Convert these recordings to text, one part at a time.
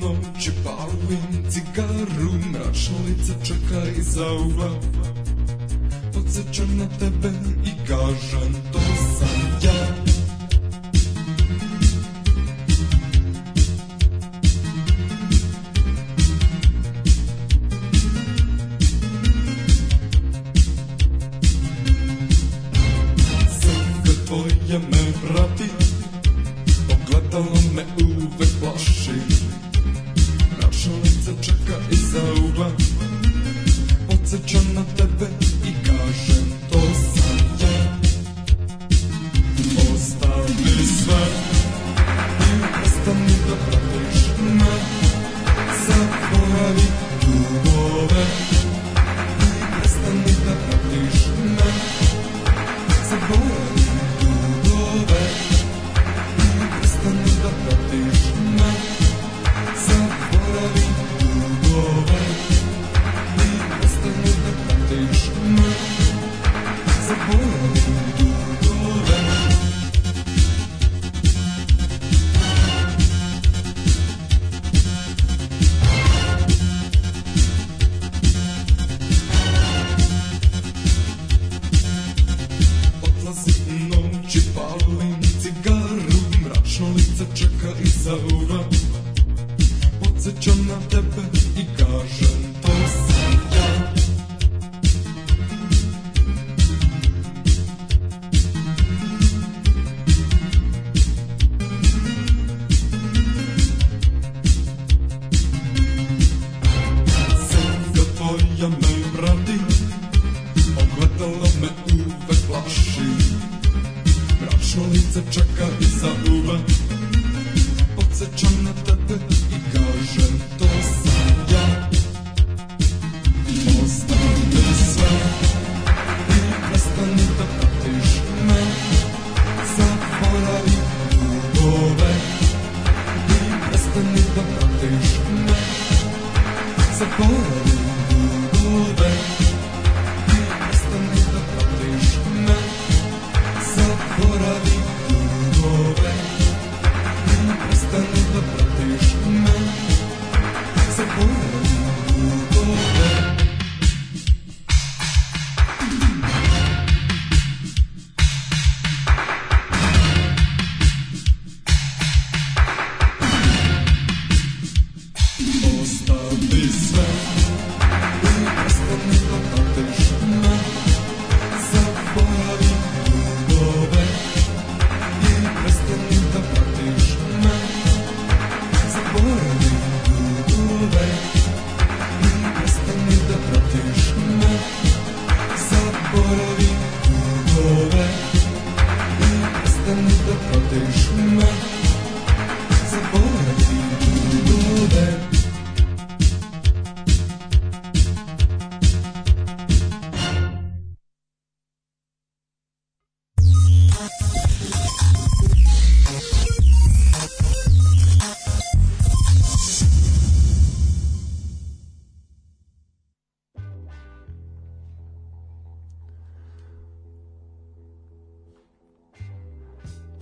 Noć, palim cigaru, mračno lice čeka iza ugla. Podsjećam na tebe i kažem to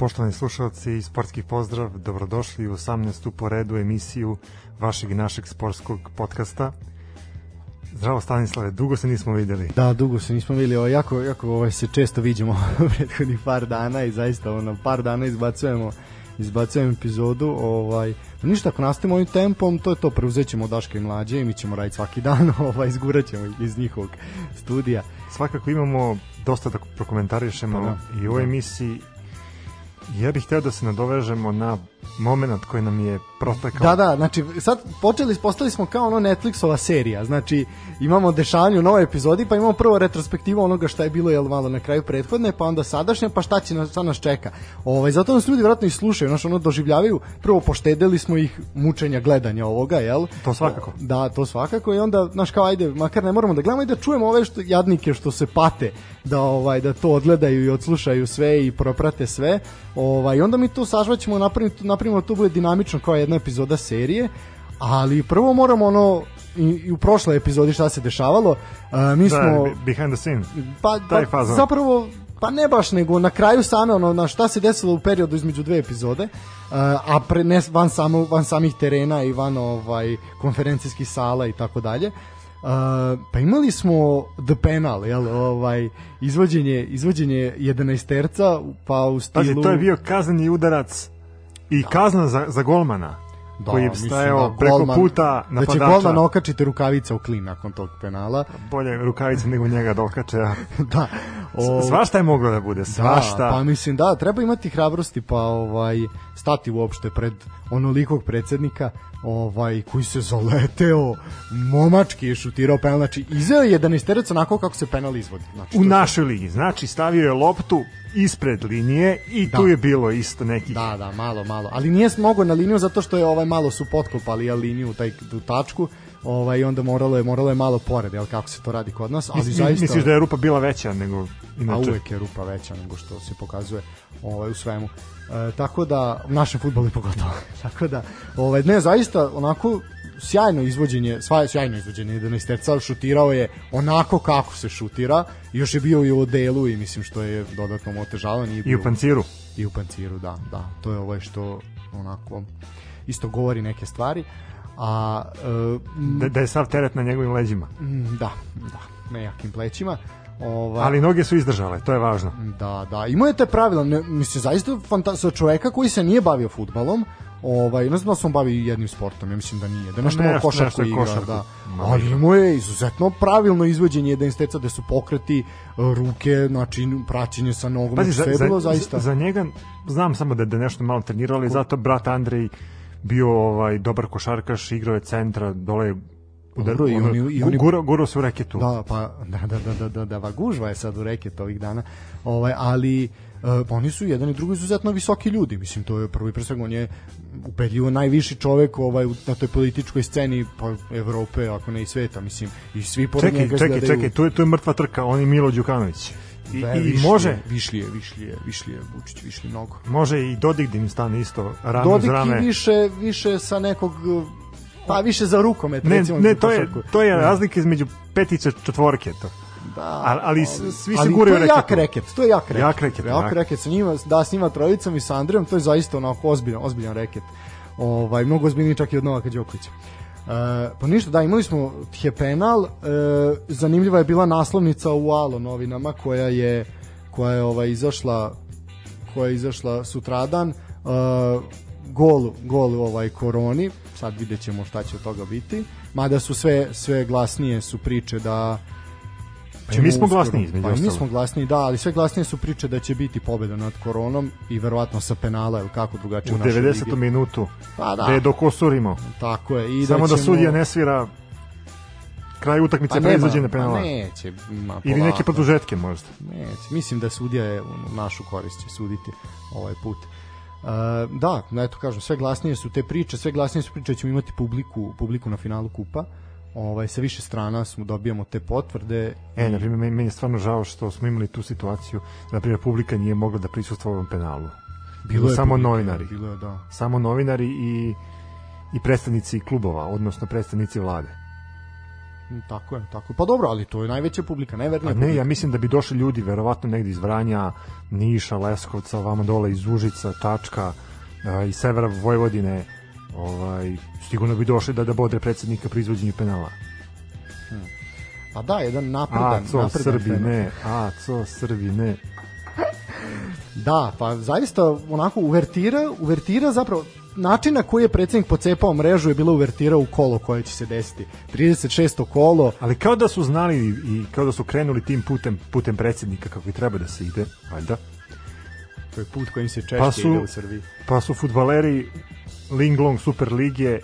Poštovani slušalci, sportski pozdrav, dobrodošli u 18. po redu emisiju vašeg i našeg sportskog podcasta. Zdravo Stanislave, dugo se nismo videli. Da, dugo se nismo videli, ovo jako, jako ovaj, se često viđemo prethodnih par dana i zaista ono, par dana izbacujemo izbacujemo epizodu, ovaj, ništa, ako nastavimo ovim tempom, to je to, preuzećemo Daška i Mlađe i mi ćemo raditi svaki dan, ovaj, izgurat ćemo ih iz njihovog studija. Svakako imamo dosta da prokomentarišemo Pa da. i u ovoj Da. emisiji. Ja bih hteo da se nadovežemo na moment koji nam je protekao. Da, da, znači sad počeli, postali smo kao ono Netflixova serija, znači imamo dešavanje u novoj epizodi, pa imamo prvo retrospektivu onoga šta je bilo jel malo na kraju prethodne, pa onda sadašnja, pa šta će nas, šta nas čeka. Ovaj, zato nas ljudi vjerojatno i slušaju, znači ono doživljavaju, prvo poštedeli smo ih mučenja gledanja ovoga, jel? To svakako. Da, to svakako i onda, znaš kao, ajde, makar ne moramo da gledamo i da čujemo ove što, jadnike što se pate da ovaj da to odgledaju i odslušaju sve i proprate sve. Ovaj onda mi to sažvaćemo napravimo napravimo da to bude dinamično kao jedna epizoda serije, ali prvo moramo ono i, i u prošloj epizodi šta se dešavalo. Uh, mi Da, smo behind the scene. pa, taj pa fazon. zapravo pa ne baš nego na kraju same ono na šta se desilo u periodu između dve epizode uh, a pre, ne, van, samo, van samih terena i van ovaj konferencijskih sala i tako dalje Uh, pa imali smo The Penal, jel, ovaj, izvođenje, izvođenje 11 terca, pa u stilu... Pazi, to je bio kazneni udarac i kazna za, za golmana da, koji je stajao da, preko golman, puta napadača. Da će golman okačiti rukavica u klin nakon tog penala. Bolje rukavica nego njega da okače. da. O, svašta je moglo da bude, svašta. Da, pa mislim da, treba imati hrabrosti pa ovaj stati uopšte pred onolikog predsednika ovaj koji se zaleteo momački je šutirao penal znači izveo je 11 onako kako se penal izvodi znači u našoj ligi znači stavio je loptu ispred linije i da. tu je bilo isto neki da da malo malo. Ali nije mogao na liniju zato što je ovaj malo su potkopali ja liniju taj tu tačku ovaj onda moralo je moralo je malo pored jel kako se to radi kod nas ali zaista misliš da je rupa bila veća nego inače? a uvek je rupa veća nego što se pokazuje ovaj u svemu. E, tako da u našem fudbalu pogotovo. Tako da ovaj ne zaista onako sjajno izvođenje, sva sjajno izvođenje 11 terca, šutirao je onako kako se šutira, još je bio i u delu i mislim što je dodatno otežavao. Nije I u panciru. I u panciru, da, da. To je ovo što onako isto govori neke stvari. A, uh, da, da je sav teret na njegovim leđima. Da, da, nejakim plećima. Ova, ali noge su izdržale, to je važno. Da, da, imao je te pravila, ne, mislim, zaista fantastično čoveka koji se nije bavio futbalom, ovaj, ne znam da se on bavi jednim sportom, ja mislim da nije, da nešto, nešto košarku igra, košarku. da. Ali imao je izuzetno pravilno izvođenje jedan steca da su pokreti ruke, znači praćenje sa nogom, Pazi, znači, sve za, bilo zaista. Za, za njega znam samo da, da nešto malo trenirao, ali zato brat Andrej bio ovaj dobar košarkaš, igrao je centra, dole udar, Dobro, i oni, i oni guro, guro su reketu. Da, pa da da da da da da va gužva je sad u reket ovih dana. Ovaj ali uh, oni su jedan i drugi izuzetno visoki ljudi. Mislim to je prvi pre on je ubedljivo najviši čovek ovaj na toj političkoj sceni pa Evrope, ako ne i sveta, mislim i svi pored čekaj, njega čekaj, čekaj, tu je tu je mrtva trka, on je Milo Đukanović. I, da, i višlije, može višlije, višlije, višlije Vučić, višlije mnogo. Može i Dodik da im stane isto rame Dodik rame. Dodik više više sa nekog pa više za rukomet ne, recimo. Ne, to je to je razlika između petice četvorke to. Da, ali, ali svi se guraju reket. jak reket, to je jak reket. Jak reket, jak, reket sa njima, da s njima trojicom i sa Andrijom, to je zaista onako ozbiljan, ozbiljan reket. Ovaj mnogo ozbiljniji čak i od Novaka Đokovića. E, pa ništa, da, imali smo tje penal, e, zanimljiva je bila naslovnica u Alo novinama koja je koja je ovaj izašla koja je izašla sutradan e, gol, gol ovaj koroni sad vidjet ćemo šta će od toga biti mada su sve, sve glasnije su priče da Pa mi smo glasniji između pa, mi smo glasniji, da, ali sve glasnije su priče da će biti pobeda nad koronom i verovatno sa penala ili kako drugačije u, u 90. Ligi. minutu. Pa da. Da je dokosurimo. Tako je. I da Samo da, ćemo... da sudija ne svira kraj utakmice pa pre izvođenja penala. Pa neće. Ma, Ili neke produžetke možda. Neće. Mislim da sudija je u našu korist će suditi ovaj put. Uh, da, eto kažem, sve glasnije su te priče, sve glasnije su priče da ćemo imati publiku, publiku na finalu kupa. Uh, ovaj sa više strana smo dobijamo te potvrde. E, na primjer, meni je stvarno žao što smo imali tu situaciju da na primjer publika nije mogla da prisustvuje ovom penalu. Bilo je samo publika, novinari. Bilo je, da. Samo novinari i i predstavnici klubova, odnosno predstavnici vlade. Mm, tako je, tako je. Pa dobro, ali to je najveća publika, najvernija Ne, ja mislim da bi došli ljudi verovatno negde iz Vranja, Niša, Leskovca, vamo dole iz Užica, Čačka, iz severa Vojvodine, ovaj, sigurno bi došli da da bodre predsednika pri izvođenju penala. Hmm. Pa da, jedan napredan, a, co, napredan Srbi penal. ne, a, co, Srbi ne. da, pa zaista onako uvertira, uvertira zapravo način na koji je predsednik pocepao mrežu je bila uvertira u kolo koje će se desiti. 36. kolo. Ali kao da su znali i kao da su krenuli tim putem, putem predsednika kako i treba da se ide, valjda. To je put kojim se češće pa su, ide u Srbiji. Pa su futbaleri Linglong Super Lige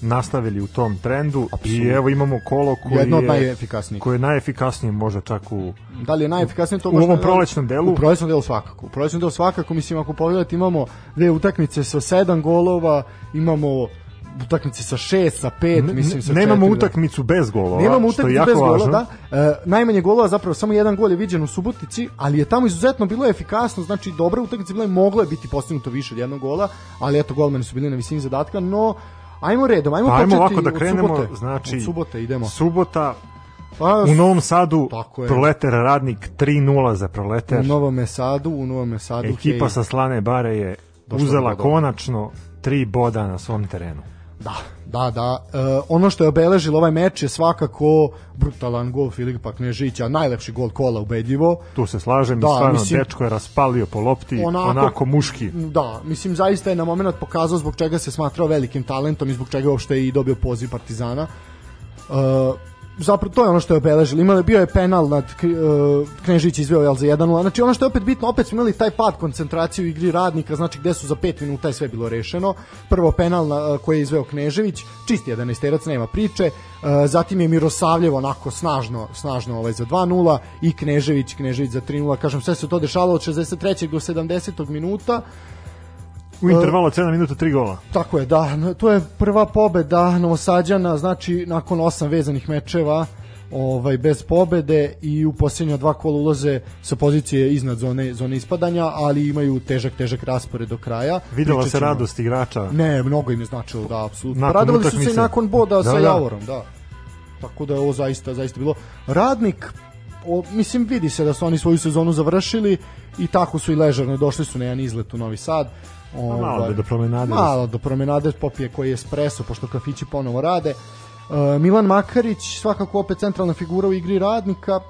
nastavili u tom trendu Absolutno. i evo imamo kolo koji Jedno od najefikasnijih. Koje je najefikasnije možda čak u Da li je najefikasnije to u ovom prolećnom delu? U prolećnom delu svakako. U prolećnom delu svakako mislim ako pogledate imamo dve utakmice sa sedam golova, imamo utakmice sa 6, sa 5, mislim sa Nemamo 4, da. utakmicu bez golova, Nemamo utakmicu bez golova, da. E, najmanje golova, zapravo samo jedan gol je viđen u Subotici, ali je tamo izuzetno bilo efikasno, znači dobra utakmica bila je moglo je biti postignuto više od jednog gola, ali eto golmani su bili na visini zadatka, no ajmo redom, ajmo, pa, ajmo ovako da krenemo, subote, znači od subote idemo. Subota Pa, U Novom Sadu. Proleter Radnik 3-0 za Proleter. u Novom Sadu, u Novom Sadu. Ekipa hej. sa Slane Bare je Došla uzela konačno tri boda na svom terenu. Da, da, da. E, ono što je obeležilo ovaj meč je svakako brutalan gol Filipa Knežića, najlepši gol kola ubedljivo. Tu se slažem Da, stvarno mislim- dečko je raspalio po lopti Onako- onako, muški. Da, mislim zaista je na moment pokazao zbog čega se smatrao velikim talentom i zbog čega je uopšte i dobio poziv Partizana. Uh, zapravo to je ono što je obeležilo. Imao je bio je penal nad uh, Knežić izveo jel za 1:0. Znači ono što je opet bitno, opet smo imali taj pad koncentracije u igri radnika, znači gde su za 5 minuta je sve bilo rešeno. Prvo penal na, uh, koji je izveo Knežević, čisti 11 nema priče. Uh, zatim je Mirosavljev onako snažno, snažno ovaj za 2:0 i Knežević, Knežević za 3:0. Kažem sve se to dešavalo od 63. do 70. minuta. U intervalu od 7 minuta 3 gola. Tako je, da. To je prva pobeda Novosađana, znači nakon osam vezanih mečeva ovaj bez pobede i u posljednja dva kola ulaze sa pozicije iznad zone zone ispadanja, ali imaju težak težak raspored do kraja. Videla se radost igrača. Ne, mnogo im je značilo, da, apsolutno. Radovali su se i nakon boda Da, sa da. Javorom, da. Tako da je ovo zaista, zaista bilo. Radnik, o, mislim, vidi se da su oni svoju sezonu završili i tako su i ležarno, došli su na jedan izlet u Novi Sad. Malo Ovaj, bi do promenade. Malo do promenade popije koji je espresso, pošto kafići ponovo rade. E, Milan Makarić, svakako opet centralna figura u igri radnika.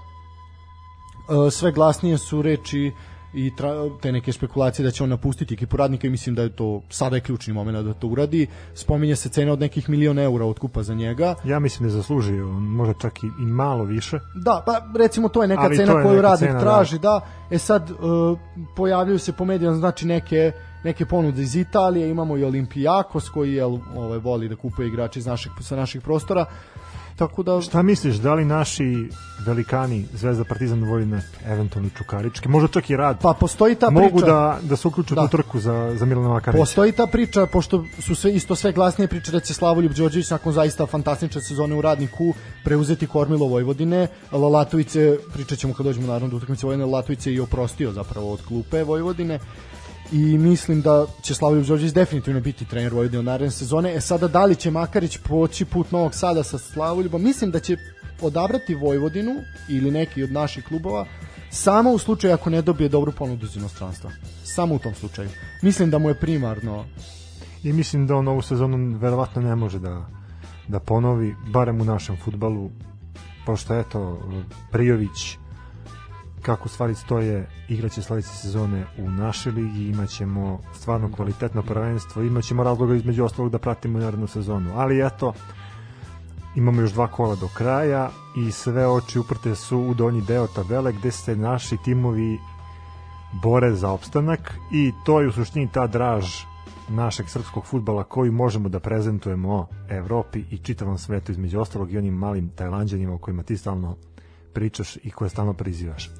E, sve glasnije su reči i tra, te neke spekulacije da će on napustiti ekipu radnika i mislim da je to sada je ključni moment da to uradi. Spominje se cena od nekih miliona eura otkupa za njega. Ja mislim da je zaslužio, možda čak i, i malo više. Da, pa recimo to je neka Ali cena je koju neka radnik cena, da. traži, da. E sad uh, pojavljuju se po medijama znači neke neke ponude iz Italije, imamo i Olimpijakos koji je ovaj voli da kupuje igrače iz naših sa naših prostora. Tako da Šta misliš, da li naši velikani Zvezda Partizan Vojvodina, eventualno Čukarički, možda čak i rad, pa postoji ta mogu priča. da, da se uključu Da. u tu trku za, za Milana Makarića? Postoji ta priča, pošto su sve isto sve glasnije priče da će Slavoljub Đorđević nakon zaista fantastične sezone u Radniku preuzeti kormilo Vojvodine. Lalatović se, pričat ćemo kad dođemo naravno do utakmice Vojvodine, Lalatović se i oprostio zapravo od klupe Vojvodine i mislim da će Slavoljub Đorđević definitivno biti trener Vojvodine u naredne sezone. E sada da li će Makarić poći put Novog Sada sa Slavoljubom? Mislim da će odabrati Vojvodinu ili neki od naših klubova samo u slučaju ako ne dobije dobru ponudu iz inostranstva. Samo u tom slučaju. Mislim da mu je primarno I mislim da on ovu sezonu verovatno ne može da, da ponovi, barem u našem futbalu, pošto eto, Prijović, kako stvari stoje, igraće sledeće sezone u našoj ligi, imaćemo stvarno kvalitetno prvenstvo, imaćemo razloga između ostalog da pratimo narednu sezonu, ali eto, imamo još dva kola do kraja i sve oči uprte su u donji deo tabele gde se naši timovi bore za opstanak i to je u suštini ta draž našeg srpskog futbala koju možemo da prezentujemo Evropi i čitavom svetu između ostalog i onim malim tajlanđanima o kojima ti stalno pričaš i koje stalno prizivaš.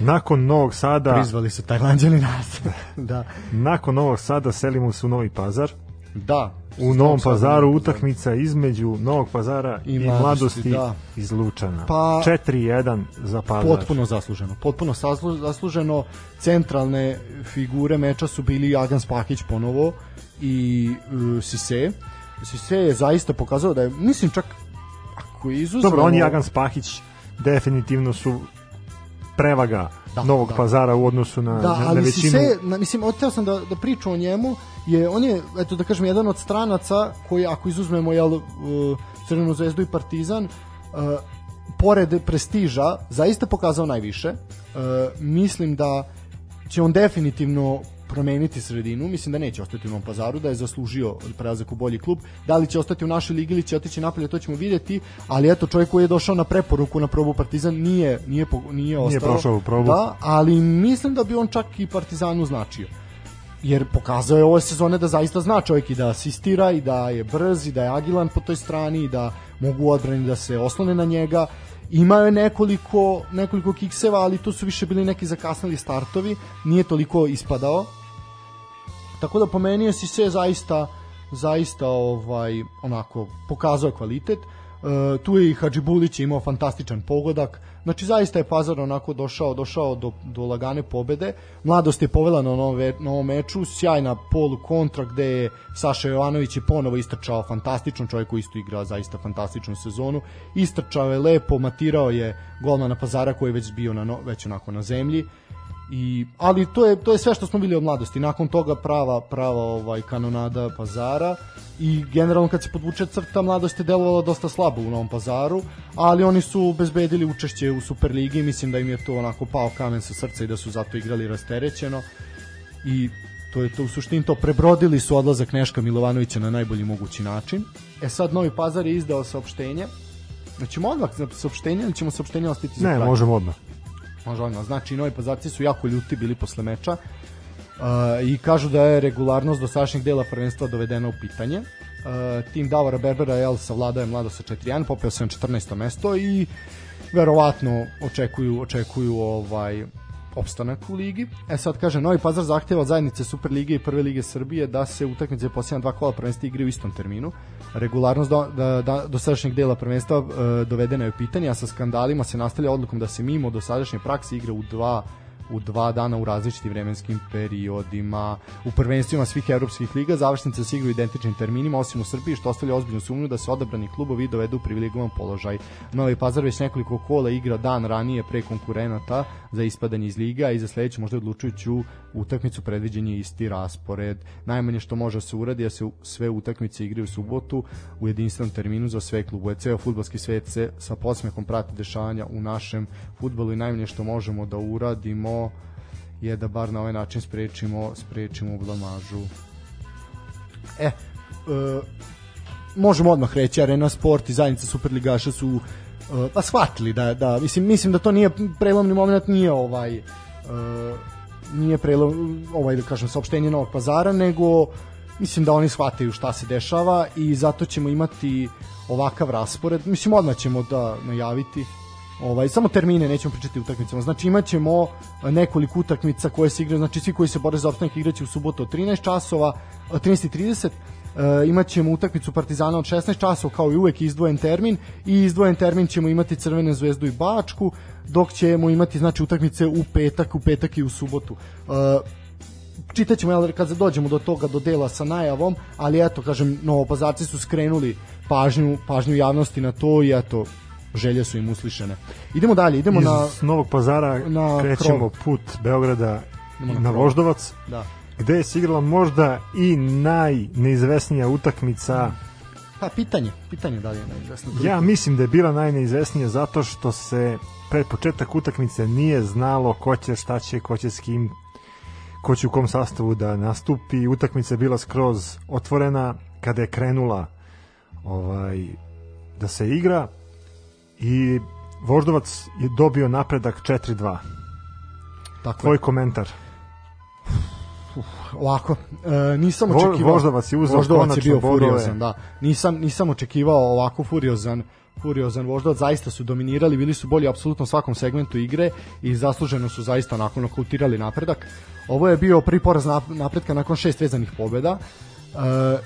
Nakon Novog Sada, prizvali su Tajlanđani nas. da. nakon Novog Sada selimo se u Novi Pazar. Da. U Novom Pazaru utakmica između Novog Pazara I i, Mladosti, da. iz Lučana. Pa- 4-1 za Pazar. Potpuno zasluženo. Potpuno zaslu- zasluženo. Centralne figure meča su bili Agan Spahić ponovo i uh, Sise. Sise je zaista pokazao da je, mislim čak ako izuzmemo... Dobro, on i Jagan Spahić definitivno su prevaga Da, Novog da. Pazara u odnosu na, Da, na, na ali većinu. Sise, na, mislim, oteo sam da, da pričam o njemu, je, on je, eto da kažem, jedan od stranaca koji, ako izuzmemo, jel, uh, Crvenu zvezdu i Partizan, uh, pored prestiža, zaista pokazao najviše. Uh, mislim da će on definitivno promeniti sredinu, mislim da neće ostati u Novom pazaru, da je zaslužio prelazak u bolji klub. Da li će ostati u našoj ligi ili će otići napolje, to ćemo vidjeti, ali eto čovjek koji je došao na preporuku na probu Partizan nije nije nije ostao. prošao u probu. Da, ali mislim da bi on čak i Partizanu značio. Jer pokazao je ove sezone da zaista zna čovjek i da asistira i da je brz i da je agilan po toj strani i da mogu odbrani da se oslone na njega. Imao je nekoliko, nekoliko kikseva, ali to su više bili neki zakasnili startovi, nije toliko ispadao. Tako da po meni je Sise zaista zaista ovaj onako pokazao kvalitet. E, tu je i Hadži Bulić imao fantastičan pogodak. Znači zaista je Pazar onako došao došao do, do lagane pobede. Mladost je povela na ovom, ve- na ovom meču, sjajna polu kontra gde je Saša Jovanović je ponovo istrčao fantastično, čovjek koji isto igra zaista fantastičnu sezonu. Istrčao je lepo, matirao je golmana Pazara koji je već bio na već onako na zemlji. I, ali to je to je sve što smo bili od mladosti. Nakon toga prava prava ovaj kanonada Pazara i generalno kad se podvuče crta mladost je delovala dosta slabo u Novom Pazaru, ali oni su obezbedili učešće u Superligi i mislim da im je to onako pao kamen sa srca i da su zato igrali rasterećeno i to je to u suštini to prebrodili su odlazak Neška Milovanovića na najbolji mogući način. E sad Novi Pazar je izdao saopštenje. Znači, odmah za saopštenje ili ćemo saopštenje ostaviti za Ne, kraj? možemo odmah. Može odmah. Znači, Novi Pazarci su jako ljuti bili posle meča uh, i kažu da je regularnost dosadašnjeg dela prvenstva dovedena u pitanje. Uh, tim Davora Berbera jel, savladao je mlado sa 4-1, popeo se na 14. mesto i verovatno očekuju očekuju ovaj opstanak u ligi. E sad kaže Novi Pazar zahteva od zajednice Superlige i Prve lige Srbije da se utakmice posljednja dva kola prvenstva igraju u istom terminu. Regularnost do, da, da, dosadašnjeg dela prvenstva e, dovedena je u pitanje, a sa skandalima se nastavlja odlukom da se mimo dosadašnje prakse igra u dva u dva dana u različitim vremenskim periodima. U prvenstvima svih evropskih liga završnice se igraju identičnim terminima, osim u Srbiji, što ostavlja ozbiljnu sumnju da se odabrani klubovi dovedu u privilegovan položaj. Novi Pazar već nekoliko kola igra dan ranije pre konkurenata za ispadanje iz liga i za sledeću možda odlučujuću utakmicu predviđen je isti raspored. Najmanje što može da se uradi je da se sve utakmice igraju u subotu u jedinstvenom terminu za sve klubove. Ceo futbalski svet se sa posmehom prati dešavanja u našem futbalu i najmanje što možemo da uradimo je da bar na ovaj način sprečimo sprečimo blamažu. E, e možemo odmah reći Arena Sport i zajednica Superligaša su e, pa shvatili da da mislim mislim da to nije prelomni moment nije ovaj e, nije prelom ovaj da kažem saopštenje Novog Pazara nego mislim da oni shvataju šta se dešava i zato ćemo imati ovakav raspored mislim odmah ćemo da najaviti Ovaj samo termine nećemo pričati utakmicama. Znači imaćemo nekoliko utakmica koje se igraju, znači svi koji se bore za opstanak igraće u subotu od 13 časova, 13:30 E, imaćemo utakmicu Partizana od 16 časova kao i uvek izdvojen termin i izdvojen termin ćemo imati Crvenu zvezdu i Bačku dok ćemo imati znači utakmice u petak, u petak i u subotu. E, čitaćemo jel, kad dođemo do toga do dela sa najavom, ali eto kažem Novopazarci su skrenuli pažnju pažnju javnosti na to i eto želje su im uslišene. Idemo dalje, idemo Iz na Novog pazara na krećemo krov. put Beograda Idemo na na, krov. Voždovac, da. gde je se igrala možda i najneizvesnija utakmica. Pa pitanje, pitanje da li je neizvesno. Ja mislim da je bila najneizvesnija zato što se pred početak utakmice nije znalo ko će, šta će, ko će s kim, ko će u kom sastavu da nastupi. Utakmica je bila skroz otvorena kada je krenula ovaj da se igra i Voždovac je dobio napredak 4-2. Tako Tvoj je. komentar. Ovako, e, nisam očekivao Voždovac je uzeo Voždovac je bio bodove. furiozan, da. Nisam nisam očekivao ovako furiozan furiozan Voždovac, zaista su dominirali, bili su bolji apsolutno svakom segmentu igre i zasluženo su zaista onako nokautirali napredak. Ovo je bio prvi poraz nap- napretka nakon šest vezanih pobeda e,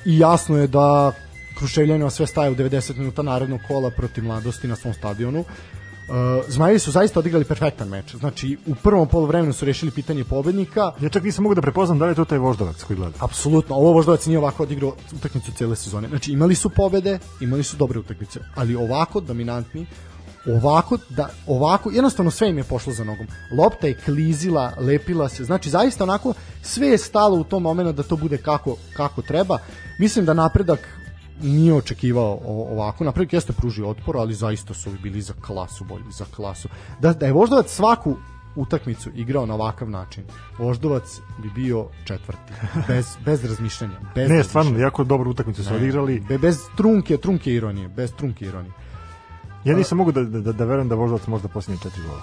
i jasno je da Kruševljanima sve staje u 90 minuta narednog kola protiv mladosti na svom stadionu. Uh, Zmajevi su zaista odigrali perfektan meč. Znači, u prvom poluvremenu su rešili pitanje pobednika, Ja čak nisam mogu da prepoznam da li je to taj Voždovac koji gleda. Apsolutno, ovo Voždovac nije ovako odigrao utakmicu cele sezone. Znači imali su pobede, imali su dobre utakmice, ali ovako dominantni, ovako da ovako jednostavno sve im je pošlo za nogom. Lopta je klizila, lepila se. Znači zaista onako sve je stalo u tom momentu da to bude kako kako treba. Mislim da napredak nije očekivao ovako. Napredak jeste pružio otpor, ali zaista su bili za klasu bolji, za klasu. Da, da je Voždovac svaku utakmicu igrao na ovakav način, Voždovac bi bio četvrti. Bez, bez razmišljanja. Bez Ne, stvarno, jako dobru utakmicu su odigrali. Be, bez trunke, trunke ironije, bez trunke ironije. Ja nisam mogu da, da, da verujem da Voždovac možda posljednje četiri gola.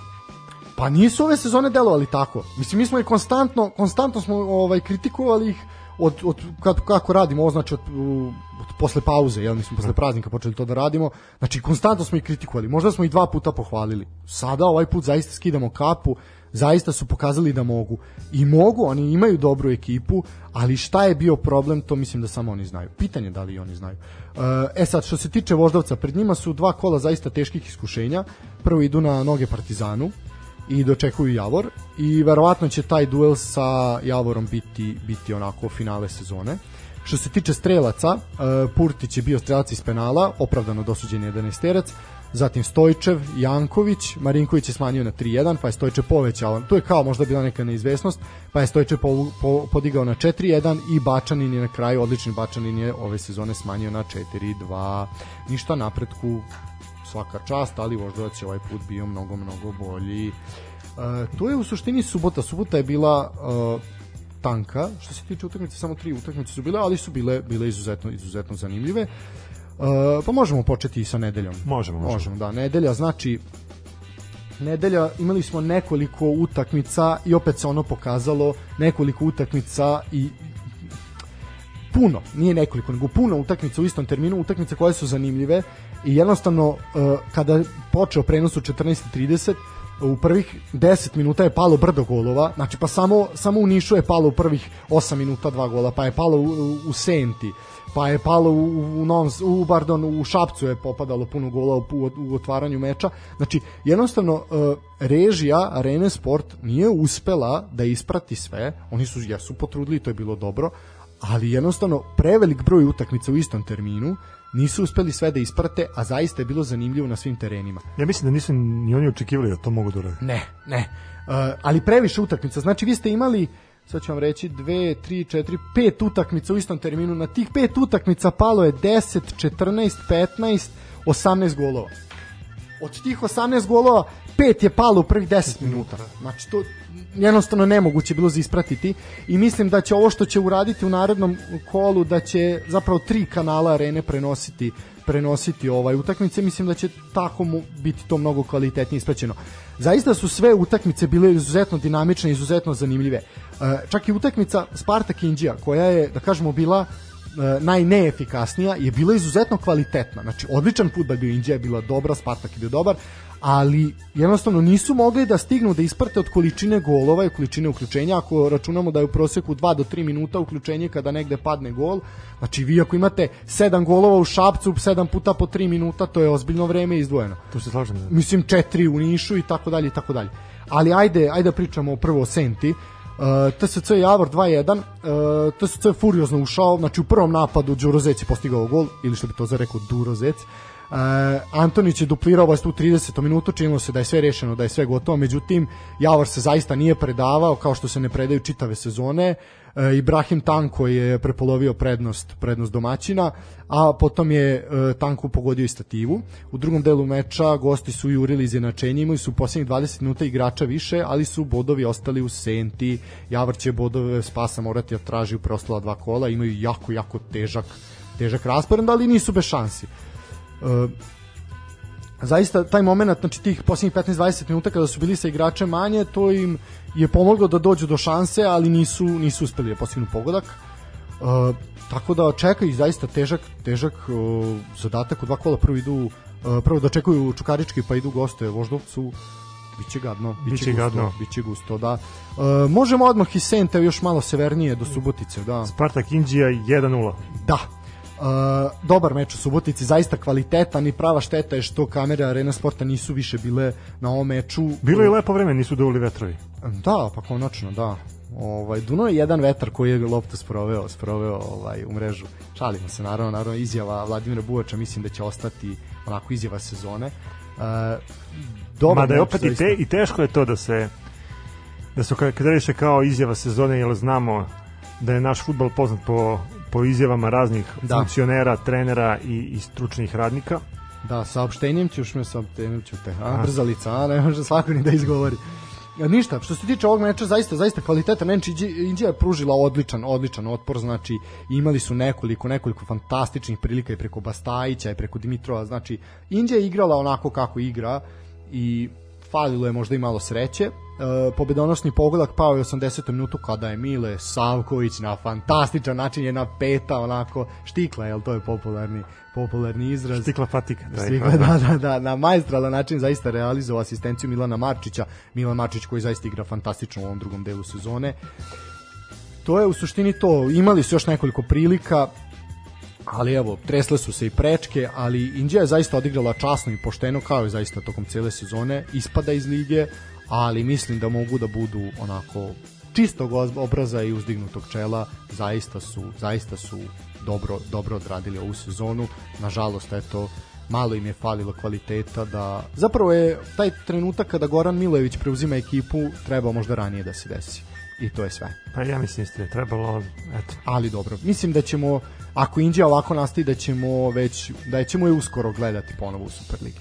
Pa nisu ove sezone delovali tako. Mislim, mi smo i konstantno, konstantno smo ovaj, kritikovali ih od, od kako, kako radimo, ovo znači od, od posle pauze, jel, mi smo posle praznika počeli to da radimo, znači konstantno smo ih kritikovali, možda smo ih dva puta pohvalili. Sada ovaj put zaista skidamo kapu, zaista su pokazali da mogu. I mogu, oni imaju dobru ekipu ali šta je bio problem to mislim da samo oni znaju. Pitanje da li i oni znaju. E sad što se tiče Voždovca pred njima su dva kola zaista teških iskušenja. Prvo idu na noge Partizanu i dočekuju Javor i verovatno će taj duel sa Javorom biti biti onako finale sezone. Što se tiče strelaca, Purtić je bio strelac iz penala, opravdano dosuđen 11 terac, zatim Stojčev, Janković, Marinković je smanjio na 3-1, pa je Stojčev povećao, tu je kao možda bila neka neizvesnost, pa je Stojčev po, po, podigao na 4-1 i Bačanin je na kraju, odlični Bačanin je ove sezone smanjio na 4-2, ništa napretku, svaka čast, ali Voždovac je ovaj put bio mnogo, mnogo bolji. Uh, to je u suštini subota. Subota je bila uh, tanka, što se tiče utakmice, samo tri utakmice su bile, ali su bile bile izuzetno izuzetno zanimljive. Uh, pa možemo početi i sa nedeljom. Možemo, možemo. Možemo, da. Nedelja znači nedelja imali smo nekoliko utakmica i opet se ono pokazalo nekoliko utakmica i puno, nije nekoliko, nego puno utakmica u istom terminu, utakmice koje su zanimljive i jednostavno uh, kada počeo prenos u 14.30 u prvih 10 minuta je palo brdo golova, znači pa samo, samo u Nišu je palo u prvih 8 minuta dva gola, pa je palo u, u, u Senti, pa je palo u, u, Novom, u, pardon, u Šapcu je popadalo puno gola u, u, u otvaranju meča. Znači, jednostavno, uh, režija Arene Sport nije uspela da isprati sve, oni su, jesu potrudili, to je bilo dobro, ali jednostavno prevelik broj utakmica u istom terminu nisu uspeli sve da isprate, a zaista je bilo zanimljivo na svim terenima. Ja mislim da nisu ni oni očekivali da to mogu da urade. Ne, ne. Uh, ali previše utakmica. Znači vi ste imali sad ću vam reći 2, 3, 4, 5 utakmica u istom terminu. Na tih 5 utakmica palo je 10, 14, 15, 18 golova. Od tih 18 golova, 5 je palo u prvih 10 minuta. Znači to jednostavno nemoguće bilo za ispratiti i mislim da će ovo što će uraditi u narednom kolu da će zapravo tri kanala arene prenositi prenositi ovaj utakmice. Mislim da će tako mu biti to mnogo kvalitetnije ispraćeno. Zaista su sve utakmice bile izuzetno dinamične izuzetno zanimljive. E, čak i utakmica Spartak Indija koja je da kažemo bila najneefikasnija je bila izuzetno kvalitetna. Znači, odličan futbal bio Indija je bila dobra, Spartak je bio dobar, ali jednostavno nisu mogli da stignu da isprate od količine golova i količine uključenja ako računamo da je u proseku 2 do 3 minuta uključenje kada negde padne gol znači vi ako imate 7 golova u Šapcu 7 puta po 3 minuta to je ozbiljno vreme izdvojeno Tu se slažem. Da. mislim 4 u Nišu i tako dalje i tako dalje ali ajde ajde da pričamo prvo o Senti Uh, TSC Javor 2-1 uh, TSC je furiozno ušao znači u prvom napadu Đurozec je postigao gol ili što bi to za rekao Durozec Uh, Antonić je duplirao vas tu 30. minutu, činilo se da je sve rešeno, da je sve gotovo, međutim Javor se zaista nije predavao kao što se ne predaju čitave sezone. Uh, Ibrahim Tanko je prepolovio prednost prednost domaćina, a potom je uh, Tanko pogodio i stativu. U drugom delu meča gosti su jurili izjednačenje, imali su poslednjih 20 minuta igrača više, ali su bodovi ostali u senti. Javor će bodove spasa morati da traži u preostala dva kola, imaju jako, jako težak težak raspored, ali nisu bez šansi. Uh, zaista taj moment znači tih poslednjih 15-20 minuta kada su bili sa igračem manje to im je pomoglo da dođu do šanse ali nisu nisu uspeli da postignu pogodak uh, tako da čeka ih zaista težak težak uh, zadatak u dva kola prvo idu uh, prvo da čekaju Čukarički pa idu goste Voždovcu biće gadno, biće, Biće gusto, gadno. biće gusto, da. Uh, možemo odmah iz Sente još malo severnije do Subotice, da. Spartak Indija 1-0. Da. Uh, dobar meč u Subotici, zaista kvalitetan i prava šteta je što kamere Arena Sporta nisu više bile na ovom meču. Bilo je lepo vreme, nisu dovoli vetrovi. Da, pa konačno, da. Ovaj Duno je jedan vetar koji je loptu sproveo, sproveo ovaj u mrežu. Šalimo se naravno, naravno izjava Vladimira Buvača mislim da će ostati onako izjava sezone. Uh, dobar Mada je meč, opet i, zaista. te, i teško je to da se da se karakteriše kao izjava sezone, jer znamo da je naš futbol poznat po, po izjavama raznih Da. funkcionera, trenera i, i stručnih radnika. Da, saopštenjem ćeš me saopštenjem ću te. A, brzalica, a ne može svako ni da izgovori. Ja, ništa, što se tiče ovog meča, zaista, zaista kvalitetan meč, Indija je pružila odličan, odličan otpor, znači imali su nekoliko, nekoliko fantastičnih prilika i preko Bastajića i preko Dimitrova, znači Indija je igrala onako kako igra i falilo je možda i malo sreće, pobedonosni pogodak pao je u 80. minutu kada je Mile Savković na fantastičan način je na peta onako štikla, jel to je popularni popularni izraz. Stikla patika. Stikla, da, da, da, na majstralan način zaista realizovao asistenciju Milana Marčića. Milan Marčić koji zaista igra fantastično u ovom drugom delu sezone. To je u suštini to. Imali su još nekoliko prilika, ali evo, tresle su se i prečke, ali Indija je zaista odigrala časno i pošteno, kao i zaista tokom cele sezone, ispada iz lige, ali mislim da mogu da budu onako čistog obraza i uzdignutog čela, zaista su, zaista su dobro, dobro odradili ovu sezonu. Nažalost, eto, malo im je falilo kvaliteta da zapravo je taj trenutak kada Goran Milojević preuzima ekipu treba možda ranije da se desi i to je sve. Pa ja mislim da je trebalo, eto. Ali dobro, mislim da ćemo ako Indija ovako nastavi da ćemo već da ćemo je uskoro gledati ponovo u Superligi.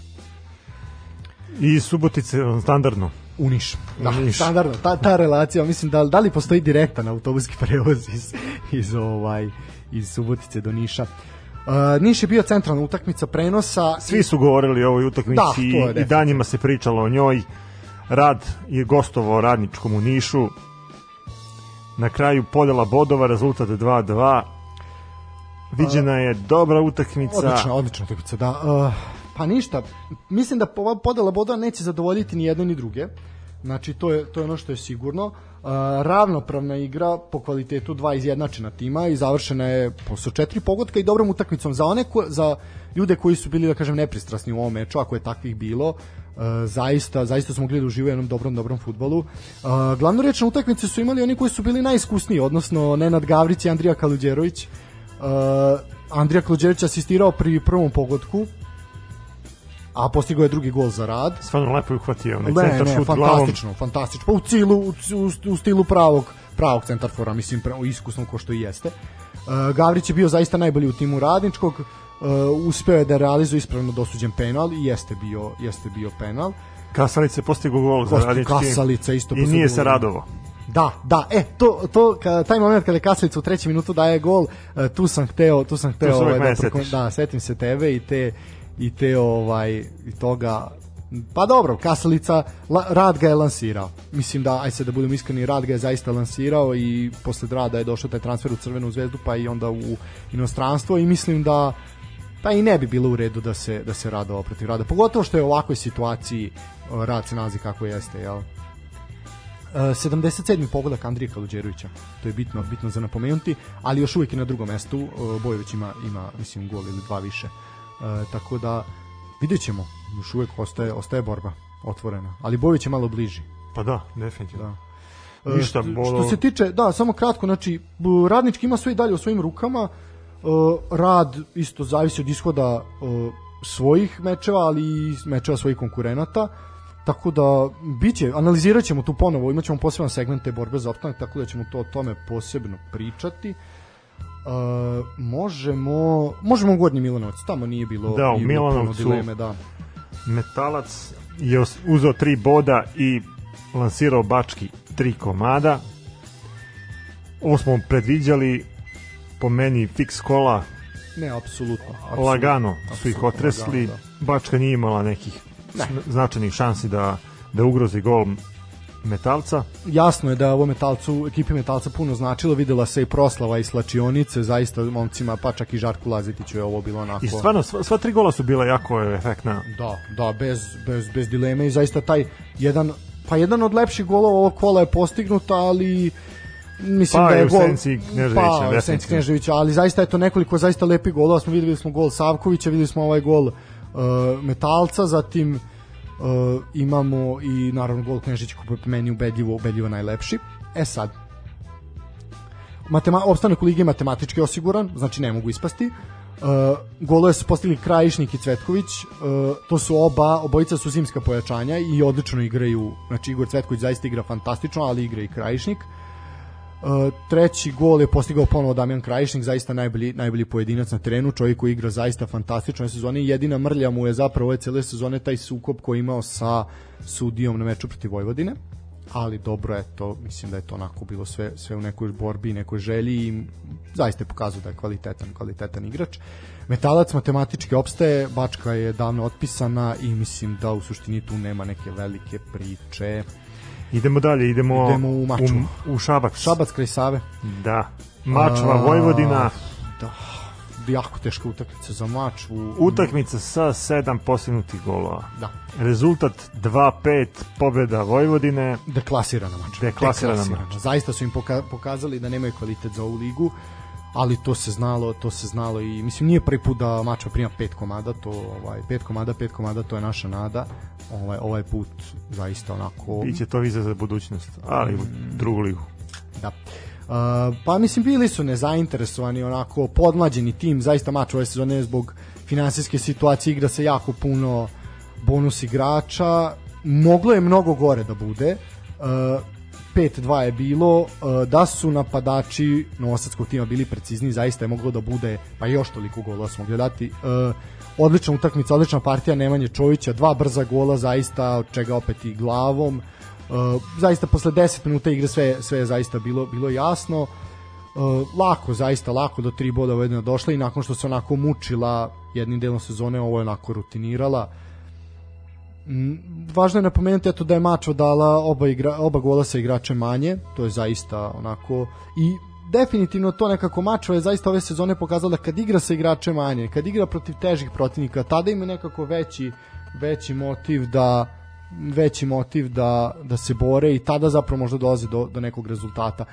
I Subotice standardno. U Niš. Da, Niš. standardno. Ta, ta relacija, mislim da, da li postoji direktan autobuski prevoz iz, iz, ovaj, iz Subotice do Niša. Uh, Niš je bio centralna utakmica prenosa. Svi su govorili o ovoj utakmici da, i danjima se pričalo o njoj. Rad je gostovao radničkom u Nišu. Na kraju podela bodova, rezultat 2-2. Viđena je dobra utakmica. Odlična, odlična utakmica, da. Uh, pa ništa, mislim da podela bodova neće zadovoljiti ni jedne ni druge. Znači, to je, to je ono što je sigurno. Uh, ravnopravna igra po kvalitetu dva izjednačena tima i završena je posle četiri pogotka i dobrom utakmicom za one ko, za ljude koji su bili da kažem nepristrasni u ovom meču, ako je takvih bilo, uh, zaista zaista smo mogli da uživaju u jednom dobrom dobrom fudbalu. Uh, glavnu reč na utakmici su imali oni koji su bili najiskusniji, odnosno Nenad Gavrić i Andrija Kaluđerović. Uh, Andrija Kaluđerović asistirao pri prvom pogodku, a postigao je drugi gol za rad. Stvarno lepo je uhvatio, ne, ne, šut fantastično, glavom. fantastično. Pa u cilu u, u, u stilu pravog pravog centarfora, mislim pravo iskusno ko što i jeste. Uh, Gavrić je bio zaista najbolji u timu radničkog. Uh, uspeo je da realizuje ispravno dosuđen penal i jeste bio jeste bio penal. Kasalica je postigao gol za radnički. Kasalica isto I nije se radovo. Da, da, e, to, to taj moment kada Kasalica u trećem minutu daje gol, uh, tu sam hteo, tu sam hteo, tu ovaj, da, da, setim se tebe i te i te ovaj i toga Pa dobro, Kasalica, la, Rad ga je lansirao. Mislim da, aj se da budem iskreni, Rad ga je zaista lansirao i posle Rada je došao taj transfer u Crvenu zvezdu pa i onda u inostranstvo i mislim da pa i ne bi bilo u redu da se, da se Rado protiv Rada. Pogotovo što je u ovakvoj situaciji Rad se nalazi kako jeste, jel? Uh, 77. pogodak Andrija Kaluđerovića. To je bitno, bitno za napomenuti, ali još uvijek je na drugom mestu. Uh, Bojević ima, ima, mislim, gol ili dva više. E, tako da vidjet ćemo, još uvek ostaje, ostaje borba otvorena, ali Bović je malo bliži. Pa da, definitivno. Da. Ništa, e, bolo... Što se tiče, da, samo kratko, znači, radnički ima sve i dalje u svojim rukama, e, rad isto zavisi od ishoda svojih mečeva, ali i mečeva svojih konkurenata, tako da biće, analizirat ćemo tu ponovo, imat ćemo poseban segment te borbe za opstanak, tako da ćemo to o tome posebno pričati. Uh, možemo možemo Gornji Milanovac, tamo nije bilo da, u Milanovcu dileme, da. Metalac je uzeo tri boda i lansirao Bački tri komada. Ovo smo predviđali po meni fix kola ne, apsolutno, apsolutno lagano su ih otresli lagano, da. Bačka nije imala nekih ne. značajnih šansi da, da ugrozi gol Metalca. Jasno je da ovo Metalcu, ekipi Metalca puno značilo, videla se i proslava i slačionice, zaista momcima, pa čak i Žarku Lazetiću je ovo bilo onako... I stvarno, sva, sva tri gola su bila jako efektna. Da, da, bez, bez, bez dileme i zaista taj jedan, pa jedan od lepših golova ovog kola je postignut, ali mislim pa, da je gol Senci Kneževića, pa, Senci Kneževića, ali zaista je to nekoliko zaista lepih golova, smo videli smo gol Savkovića, videli smo ovaj gol uh, Metalca, zatim uh, imamo i naravno gol Knežića koji po meni ubedljivo, ubedljivo najlepši. E sad, Matema, opstanak u ligi je matematički osiguran, znači ne mogu ispasti. Uh, golove su postigli Krajišnik i Cvetković, uh, to su oba, obojica su zimska pojačanja i odlično igraju, znači Igor Cvetković zaista igra fantastično, ali igra i Krajišnik. Uh, Treći gol je postigao ponovo Damjan Krajišnik, zaista najbolji, najbolji pojedinac na terenu, čovjek koji igra zaista fantastično sezone i jedina mrlja mu je zapravo ove cele sezone taj sukob koji imao sa sudijom na meču protiv Vojvodine ali dobro je to, mislim da je to onako bilo sve, sve u nekoj borbi, nekoj želji i zaista je pokazao da je kvalitetan, kvalitetan igrač. Metalac matematički opstaje, Bačka je davno otpisana i mislim da u suštini tu nema neke velike priče. Idemo dalje, idemo, Idemo u Mačvu. u, u Šabac. Šabac kraj Save. Da. Mačva, A, Vojvodina, Da, jako teška utakmica za mač. U, utakmica sa sedam postignutih golova. Da, Rezultat 2-5, pobeda Vojvodine. deklasirana mač. Deklasirana mač. Zaista su im poka pokazali da nemaju kvalitet za ovu ligu, ali to se znalo, to se znalo i mislim nije prvi put da mačva prima pet komada, to ovaj pet komada, pet komada, to je naša nada. Ovaj ovaj put zaista onako Biće to viza za budućnost, ali u drugu ligu. Da. Uh, pa mislim bili su nezainteresovani onako podmlađeni tim zaista mač ove sezone zbog finansijske situacije igra se jako puno bonus igrača moglo je mnogo gore da bude uh, 5-2 je bilo uh, da su napadači novosadskog tima bili precizni zaista je moglo da bude pa još toliko gola smo mogli dati uh, odlična utakmica, odlična partija Nemanje Čovića, dva brza gola zaista od čega opet i glavom Uh, zaista posle 10 minuta igre sve sve je zaista bilo bilo jasno. Lako, zaista lako do tri boda ujedno došla i nakon što se onako mučila jednim delom sezone, ovo je onako rutinirala. Mm, važno je napomenuti eto da je Mačo dala oba, igra, oba gola sa igračem manje, to je zaista onako i definitivno to nekako Mačo je zaista ove sezone pokazala da kad igra sa igračem manje, kad igra protiv težih protivnika, tada ima nekako veći veći motiv da veći motiv da, da se bore i tada zapravo možda dolaze do, do nekog rezultata.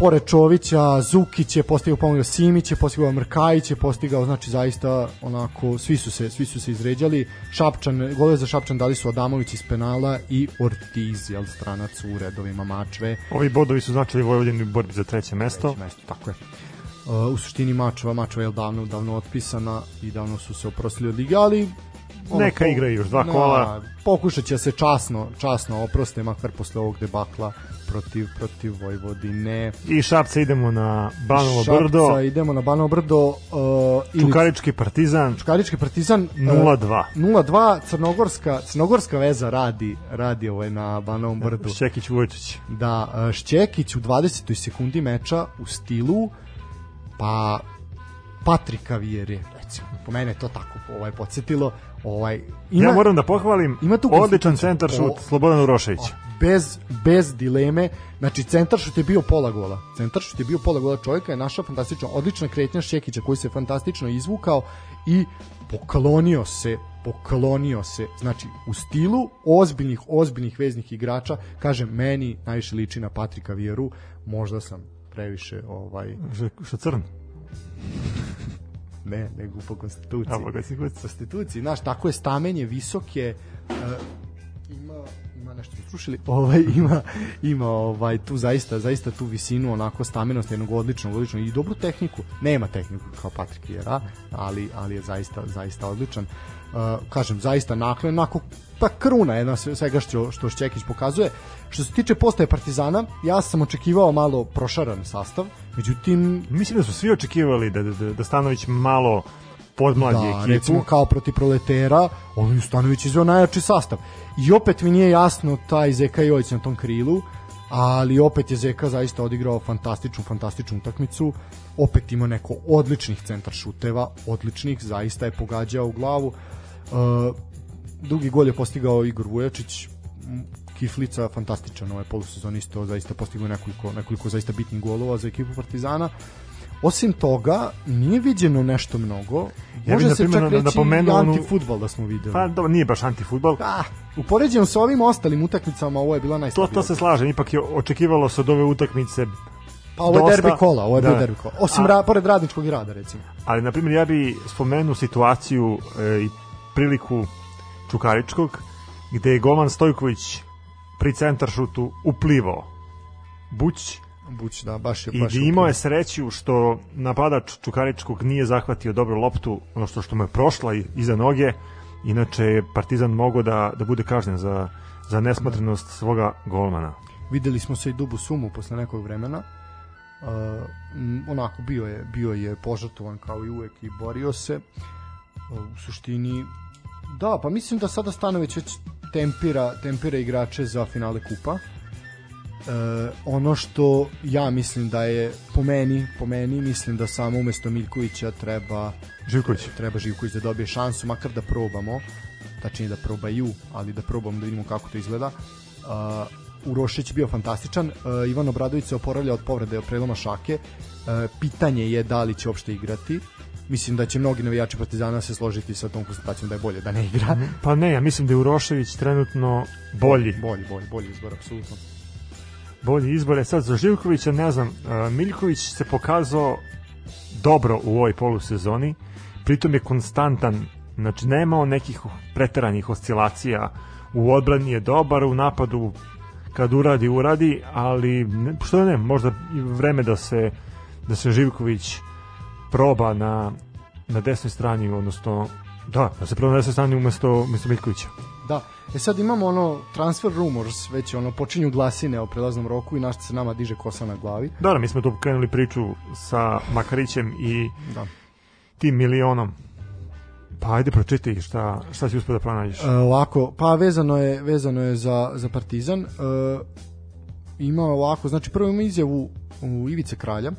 Pored Čovića, Zukić je postigao pomogao Simić je postigao Mrkajić je postigao znači zaista onako svi su se svi su se izređali. Šapčan gole za Šapčan dali su Adamović iz penala i Ortiz jel stranac u redovima Mačve. Ovi bodovi su značili Vojvodini u borbi za treće mesto. Treće mesto, tako je. Uh, u suštini Mačva, Mačva je davno, davno otpisana i davno su se oprostili od lige, ali ono, Neka igraju još dva kola. pokušat će se časno, časno oproste, makar posle ovog debakla protiv, protiv Vojvodine. I Šapca idemo na Banovo Šapca, brdo, idemo na Banovo brdo. Uh, ili Čukarički partizan Čukarički partizan. uh, 0-2. 0-2, Crnogorska, Crnogorska veza radi, radi ovaj na Banovom brdu. Šćekić Vujčić. da uh, Šćekić u 20. sekundi meča u stilu pa Patrika Vijere recimo po mene to tako ovaj podsjetilo ovaj ima, Ja moram da pohvalim ima tu odličan centar šut Slobodan Urošević. bez, bez dileme. Znači centar šut je bio pola gola. Centar šut je bio pola gola. Čovjeka je našao fantastično. Odlična kretnja Šćekića koji se fantastično izvukao i poklonio se poklonio se. Znači u stilu ozbiljnih ozbiljnih veznih igrača kažem meni najviše liči na Patrika Vijeru možda sam previše ovaj što crn? Ne nego po konstituciji. A, po konstituciji. konstituciji znaš tako je stamenje visoke uh, ima ima nešto srušili ovaj ima ima ovaj tu zaista zaista tu visinu onako stamenost jednog odličnog odličnog. I dobru tehniku. Nema tehniku kao Patrik Vieira ali ali je zaista zaista odličan. Uh, kažem zaista naklen onako pa kruna jedna sve- svega što što Šćekić pokazuje što se tiče postaje Partizana ja sam očekivao malo prošaran sastav međutim Mislim da su svi očekivali da, da, da Stanović malo podmladi da, ekipu. recimo kao protiv proletera, ovaj Stanović izveo najjači sastav. I opet mi nije jasno taj Zeka Jojić na tom krilu, ali opet je Zeka zaista odigrao fantastičnu, fantastičnu utakmicu. Opet ima neko odličnih centar šuteva, odličnih, zaista je pogađao u glavu. Uh, drugi gol je postigao Igor Vujačić, Kiflica fantastičan ovaj polusezon isto zaista postigao nekoliko nekoliko zaista bitnih golova za ekipu Partizana. Osim toga, nije viđeno nešto mnogo. Ja bih, Može se čak reći onu- antifutbol da smo videli. Pa dobro, nije baš antifutbol. Ah, upoređeno sa ovim ostalim utakmicama, ovo je bila To, najslabija. to se slažem, ipak je očekivalo se od ove utakmice Pa ovo je dosta. derbi kola, ovo je Da. derbi kola. Osim A- ra, pored radničkog rada, recimo. ali na primjer ja bi spomenuo situaciju e, i priliku Čukaričkog gde je golman Stojković pri centar šutu uplivao Buć Buć, da, baš je... i baš gde imao je sreću što napadač Čukaričkog nije zahvatio dobro loptu, ono što, što mu je prošla i- iza noge, inače je Partizan mogao da, da bude kažnjen za, za nesmotrenost svoga golmana. Videli smo se i Dubu Sumu posle nekog vremena. Uh, onako bio je bio je požrtovan kao i uvek i borio se. Uh, u suštini da, pa mislim da sada Stanović već tempira, tempira igrače za finale kupa. E, ono što ja mislim da je po meni, po meni mislim da samo umesto Miljkovića treba Živković. treba Živković da dobije šansu, makar da probamo, tačnije da probaju, ali da probamo da vidimo kako to izgleda. Uh, Urošić bio fantastičan, uh, Ivan Obradović se oporavlja od povrede od preloma šake. Uh, pitanje je da li će uopšte igrati. Mislim da će mnogi navijači Partizana se složiti sa tom konstatacijom da je bolje da ne igra. Pa ne, ja mislim da je Urošević trenutno bolji. Bolji, bolji, bolji izbor, apsolutno. Bolji izbor je sad za Živkovića, ne znam, uh, Miljković se pokazao dobro u ovoj polusezoni, pritom je konstantan, znači nema on nekih preteranih oscilacija, u odbrani je dobar, u napadu kad uradi, uradi, ali što ne, možda vreme da se da se Živković proba na, na desnoj strani, odnosno da, da se proba na desnoj strani umesto, umesto Miljkovića. Da, e sad imamo ono transfer rumors, već ono počinju glasine o prelaznom roku i našta se nama diže kosa na glavi. Da, mi smo tu krenuli priču sa Makarićem i Da. tim milionom. Pa ajde pročitaj šta, šta si uspio da pronađeš. E, ovako, pa vezano je vezano je za za Partizan. E, ima ovako, znači prvo ima izjavu u Ivice Kralja.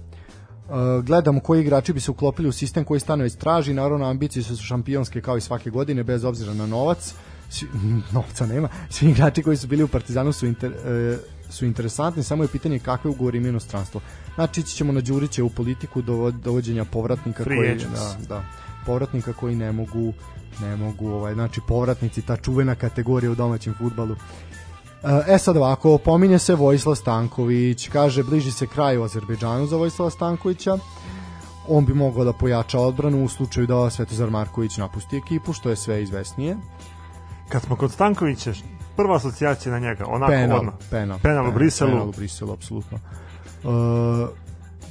Uh, gledamo koji igrači bi se uklopili u sistem koji Stanović traži, naravno ambicije su šampionske kao i svake godine bez obzira na novac. Svi, novca nema. Svi igrači koji su bili u Partizanu su inter, uh, su interesantni, samo je pitanje kakve ugovori ima inostranstvo. Znači ići ćemo na Đurića u politiku dovod, dovođenja povratnika Free koji da, da, povratnika koji ne mogu ne mogu ovaj znači povratnici ta čuvena kategorija u domaćem fudbalu. E sad ovako, pominje se Vojislav Stanković, kaže bliži se kraj u Azerbejdžanu za Vojislava Stankovića. On bi mogao da pojača odbranu u slučaju da Svetozar Marković napusti ekipu, što je sve izvesnije. Kad smo kod Stankovića, prva asocijacija na njega, onako penal, odmah. penal, Penal u Briselu. Penal u Briselu, apsolutno. Uh,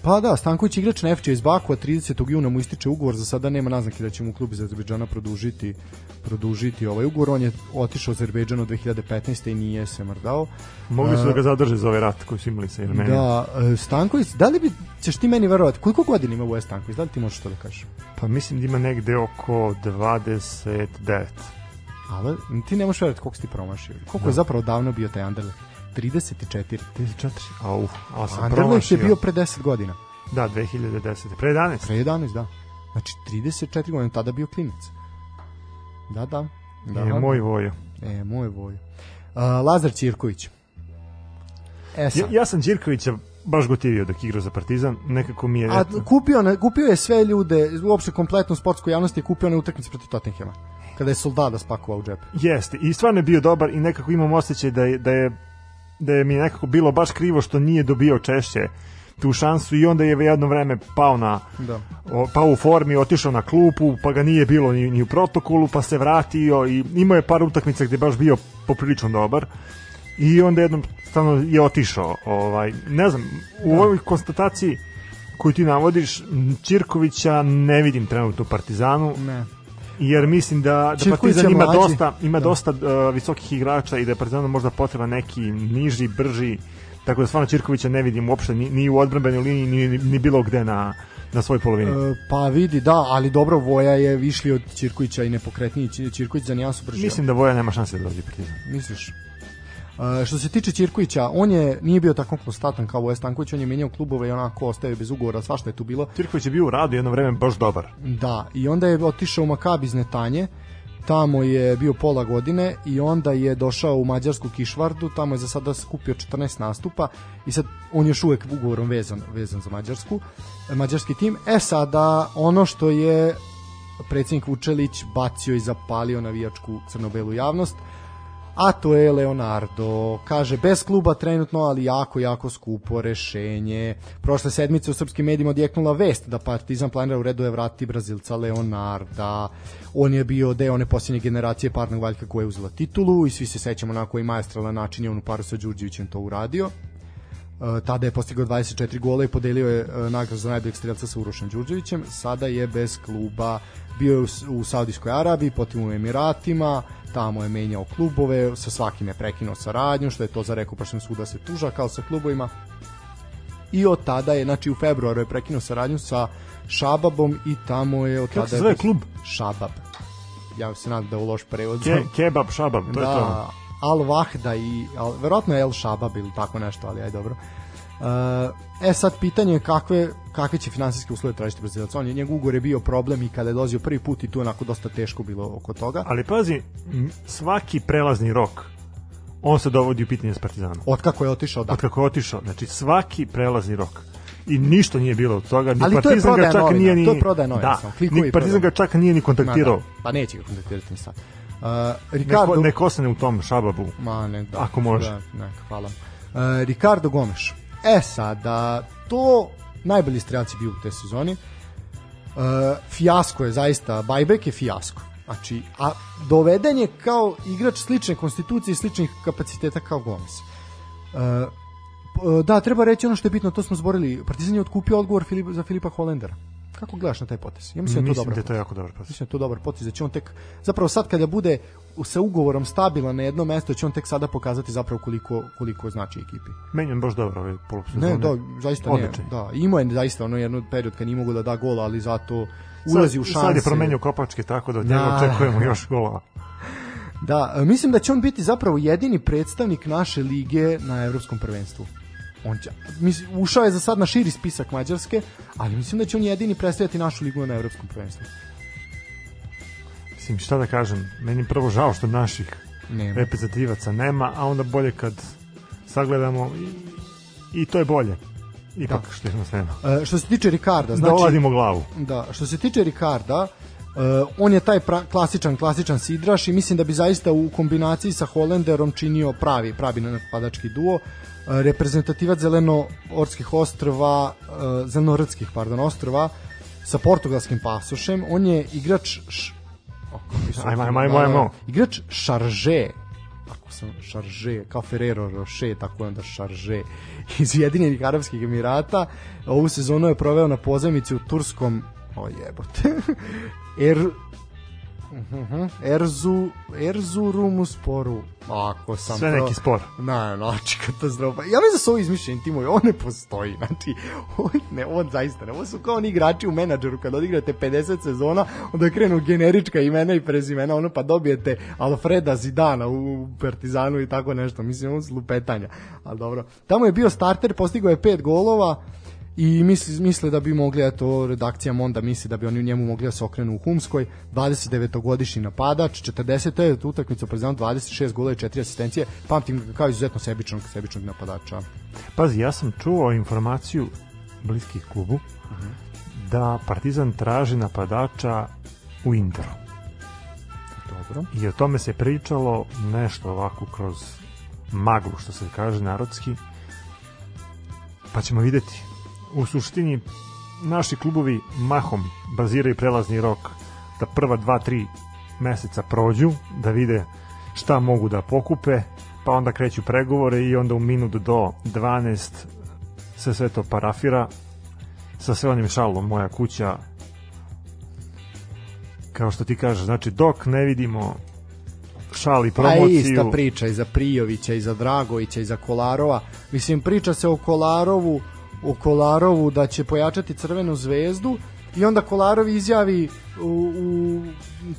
pa da, Stanković igrač Nefća iz Bakua, 30. juna mu ističe ugovor, za sada nema naznake da će mu klub iz Azerbejdžana produžiti produžiti ovaj ugovor, on je otišao u Azerbejdžan od 2015. i nije se mrdao. Mogli su da ga zadrže za ovaj rat koji su imali sa Jermenijom. Da, e, Stanković, da li bi, ćeš ti meni verovati, koliko godina ima Voje Stanković, da li ti možeš to da kažeš? Pa mislim da ima negde oko 29. Ali ti ne možeš verovati koliko si ti promašio. Koliko je zapravo davno bio taj Anderlecht? 34. 34. Au, a sam Anderlecht promašio. je bio pre 10 godina. Da, 2010. Pre 11. Pre 11, da. Znači 34 godina, tada bio klinac. Da, da. da Je moj vojo. E, moj voj. Uh, Lazar Ćirković. E sad. Ja, ja sam Đirkovića baš gotivio dok igrao za Partizan, nekako mi je... A kupio, na- kupio je sve ljude, uopšte kompletnu sportsku javnost je kupio na utakmici protiv Tottenhema. Kada je soldada spakovao u džep. Jeste, i stvarno je bio dobar i nekako imam osjećaj da je, da je, da je mi nekako bilo baš krivo što nije dobio češće tu šansu i onda je jedno vreme pao na Da. o, pao u formi, otišao na klupu, pa ga nije bilo ni, ni u protokolu, pa se vratio i imao je par utakmica gde je baš bio poprilično dobar i onda jednom stvarno je otišao. Ovaj, ne znam, u ovoj konstataciji koju ti navodiš, Čirkovića ne vidim trenutno u Partizanu, Ne. jer mislim da, da Partizan ima mlađi. dosta, ima Da. dosta uh, visokih igrača i da je Partizanu možda potreba neki niži, brži, tako da stvarno Čirkovića ne vidim uopšte ni, ni u odbranbenoj liniji, ni, ni, bilo gde na, na svoj polovini. E, pa vidi, da, ali dobro, Voja je višli od Ćirkovića i nepokretniji Ćirković za nijansu brži. Mislim da Voja nema šanse da dođe Partizan. Misliš? E, što se tiče Ćirkovića, on je nije bio tako konstantan kao Voja Stanković, on je menjao klubove i onako ostaje bez ugovora, svašta je tu bilo. Čirković je bio u radu jedno vreme baš dobar. Da, i onda je otišao u Makabi iz Netanje, tamo je bio pola godine i onda je došao u Mađarsku Kišvardu, tamo je za sada skupio 14 nastupa i sad on je još uvek ugovorom vezan, vezan za Mađarsku, mađarski tim. E sada, ono što je predsjednik Vučelić bacio i zapalio navijačku crnobelu javnost, a to je Leonardo. Kaže, bez kluba trenutno, ali jako, jako skupo rešenje. Prošle sedmice u srpskim medijima odjeknula vest da Partizan planira u redu je vratiti Brazilca Leonarda. On je bio deo one posljednje generacije parnog valjka koja je uzela titulu i svi se sećamo na koji majestralan način je on u paru sa Đurđevićem to uradio. E, tada je postigao 24 gola i podelio je e, nagradu za najboljeg strelca sa Urošem Đurđevićem. Sada je bez kluba bio je u, Saudijskoj Arabiji, potom u Emiratima, tamo je menjao klubove, sa svakim je prekinuo saradnju, što je to za reku pašnog suda se tuža kao sa klubovima. I od tada je, znači u februaru je prekinuo saradnju sa Šababom i tamo je od Kako tada... se je zove klub? Šabab. Ja se nadam da je u loš prevod. Ke, kebab, šabab, to je to. Da, Al Wahda i al, verovatno El Shabab ili tako nešto, ali aj dobro. Uh, e sad pitanje je kakve, kakve će finansijske uslove tražiti Brazilac. On je, njegov ugovor je bio problem i kada je dolazio prvi put i tu onako dosta teško bilo oko toga. Ali pazi, svaki prelazni rok on se dovodi u pitanje s Partizanom. Od kako je otišao, da. Od kako je otišao, znači svaki prelazni rok i ništa nije bilo od toga, ni Ali to je Partizan ga čak novina, nije ni to je prodaja novina, da, samo ni Partizan ga čak nije ni kontaktirao. da, pa neće ga kontaktirati ni sad. Uh, Neko, Ricardo, neko ostane u tom šababu. Ma ne, da. Ako može. Da, ne, hvala. Uh, Ricardo Gomes. E sada, to najbolji strelci bio u te sezoni. Uh, fijasko je zaista, Bajbek je fijasko. Znači, a doveden je kao igrač slične konstitucije i sličnih kapaciteta kao Gomes. Uh, da, treba reći ono što je bitno, to smo zborili. Partizan je otkupio odgovor Filip, za Filipa Holendera. Kako gledaš na taj potez? Ja mislim, da je to Mislim dobro. da je to jako dobro. potez. Mislim da je to dobar potez, da će on tek, zapravo sad kada bude sa ugovorom stabilan na jedno mesto, će on tek sada pokazati zapravo koliko, koliko znači ekipi. Meni on baš dobro ovaj. Ne, da, zaista Odličan. ne. Da, imao je zaista ono jedno period kad nije mogao da da gol, ali zato ulazi u šanse. Sad je promenio kopačke, tako da od Da, njega da. očekujemo još golova. Da, mislim da će on biti zapravo jedini predstavnik naše lige na evropskom prvenstvu. On će, mislim, ušao je za sad na širi spisak Mađarske, ali mislim da će on jedini predstavljati našu ligu na evropskom prvenstvu. Mislim, šta da kažem, meni prvo žao što naših Nema. reprezentativaca nema, a onda bolje kad sagledamo i, i to je bolje. Ipak Da. što ih nas nema. E, što se tiče Ricarda, Znači, znači, da oladimo glavu. Da, što se tiče Ricarda, uh, on je taj pra, klasičan klasičan sidraš i mislim da bi zaista u kombinaciji sa Holenderom činio pravi pravi napadački duo. Uh, reprezentativac zeleno-orskih ostrva, uh, zelenorodskih, pardon, ostrva sa portugalskim pasošem. On je igrač š, o, kako se- Ajmo, ajmo, ajmo, ajmo. Igrač šarže ako sam šarže, kao Ferrero Rocher, tako je onda šarže, iz Ujedinjenih Arabskih Emirata. Ovu sezonu je proveo na pozemici u turskom, o jebote, er, Mhm, Erzu, Erzurumu sporu. Ako sam Sve neki spor. Na, znači katastrofa. Ja mislim da su ovo izmišljeni timovi, on ne postoji. Znači, ovo, ne, ovo zaista ne. Ovo su kao oni igrači u menadžeru, kad odigrate 50 sezona, onda krenu generička imena i prezimena, ono pa dobijete Alfreda Zidana u Partizanu i tako nešto. Mislim, ovo su lupetanja. Ali dobro. Tamo je bio starter, postigao je pet golova, i misli, misle da bi mogli, eto, redakcija Monda misli da bi oni u njemu mogli da se okrenu u Humskoj, 29-godišnji napadač, 49 utakmica prezident, 26 gola i 4 asistencije, pamtim ga kao izuzetno sebičnog, sebičnog napadača. Pazi, ja sam čuo informaciju bliskih klubu da Partizan traži napadača u Interu. Dobro. I o tome se pričalo nešto ovako kroz maglu, što se kaže narodski. Pa ćemo videti. U suštini, naši klubovi mahom baziraju prelazni rok da prva dva, tri meseca prođu, da vide šta mogu da pokupe, pa onda kreću pregovore i onda u minut do 12 se sve to parafira sa sve onim šalom moja kuća kao što ti kažeš, znači dok ne vidimo šal i A promociju Pa ista priča i za Prijovića i za Dragovića i za Kolarova. Mislim, priča se o Kolarovu, o Kolarovu da će pojačati Crvenu zvezdu i onda Kolarov izjavi u, u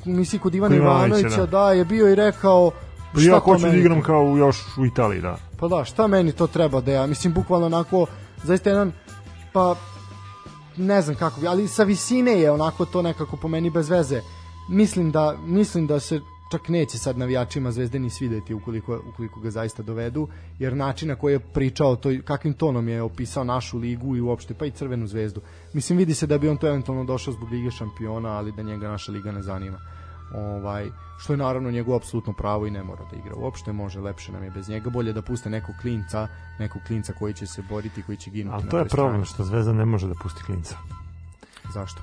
komisiji kod Ivana Ivanovića, da. da je bio i rekao Pa ja hoću da igram kao još u Italiji, da. Pa da, šta meni to treba da ja, mislim, bukvalno onako, zaista jedan, pa, ne znam kako ali sa visine je onako to nekako po meni bez veze. Mislim da, mislim da se čak neće sad navijačima Zvezde ni svideti ukoliko, ukoliko ga zaista dovedu, jer način na koji je pričao, to, kakvim tonom je opisao našu ligu i uopšte, pa i Crvenu zvezdu. Mislim, vidi se da bi on to eventualno došao zbog Lige šampiona, ali da njega naša liga ne zanima. Ovaj, što je naravno njegovo apsolutno pravo i ne mora da igra uopšte, može lepše nam je bez njega, bolje da puste nekog klinca, nekog klinca koji će se boriti, koji će ginuti Ali to je problem što Zvezda ne može da pusti klinca. Zašto?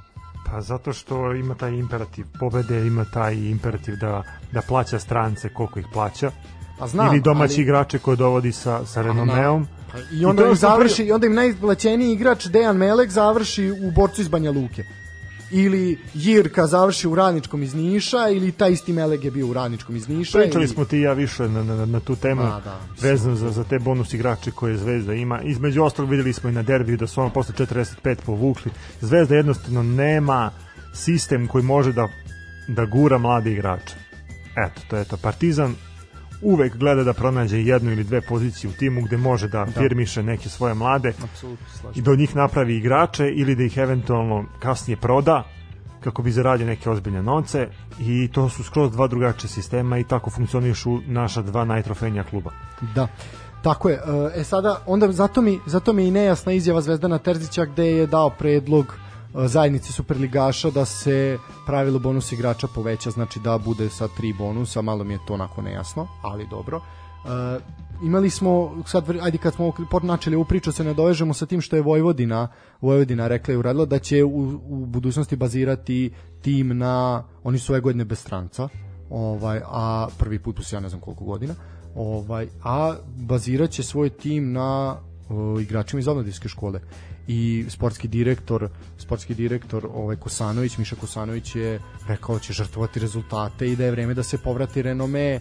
Pa zato što ima taj imperativ pobede, ima taj imperativ da, da plaća strance koliko ih plaća. Pa znam, ili domaći ali- igrače koje dovodi sa, sa renomeom. Pa I onda I im završi, i onda im najplaćeniji igrač Dejan Melek završi u borcu iz Banja Luke. Ili Jirka završi u Radničkom iz Niša, ili taj isti Melek je bio u Radničkom iz Niša. Pričali ili... smo ti ja više na, na, na tu temu da, vezano za, za te bonus igrače koje Zvezda ima. Između ostalog videli smo i na derbiju da su ono posle 45 povukli. Zvezda jednostavno nema sistem koji može da, da gura mlade igrače. Eto, to je to. Partizan uvek gleda da pronađe jednu ili dve pozicije u timu gde može da, firmiše neke svoje mlade i da od njih napravi igrače ili da ih eventualno kasnije proda kako bi zaradio neke ozbiljne novce i to su skroz dva drugačije sistema i tako funkcionišu naša dva najtrofejnija kluba. Da. Tako je. E sada onda zato mi zato mi i nejasna izjava Zvezdana Terzića gde je dao predlog e, zajednici superligaša da se pravilo bonus igrača poveća, znači da bude sa tri bonusa, malo mi je to onako nejasno, ali dobro. E, imali smo sad ajde kad smo načeli ovu priču se ne dovežemo sa tim što je Vojvodina Vojvodina rekla i uradila da će u, u budućnosti bazirati tim na oni su ove godine bez stranca ovaj a prvi put posle ja ne znam koliko godina ovaj a baziraće svoj tim na o, igračima iz omladinske škole. I sportski direktor sportski direktor ovaj Kosanović Miša Kosanović je rekao da će žrtvovati rezultate i da je vreme da se povrati renome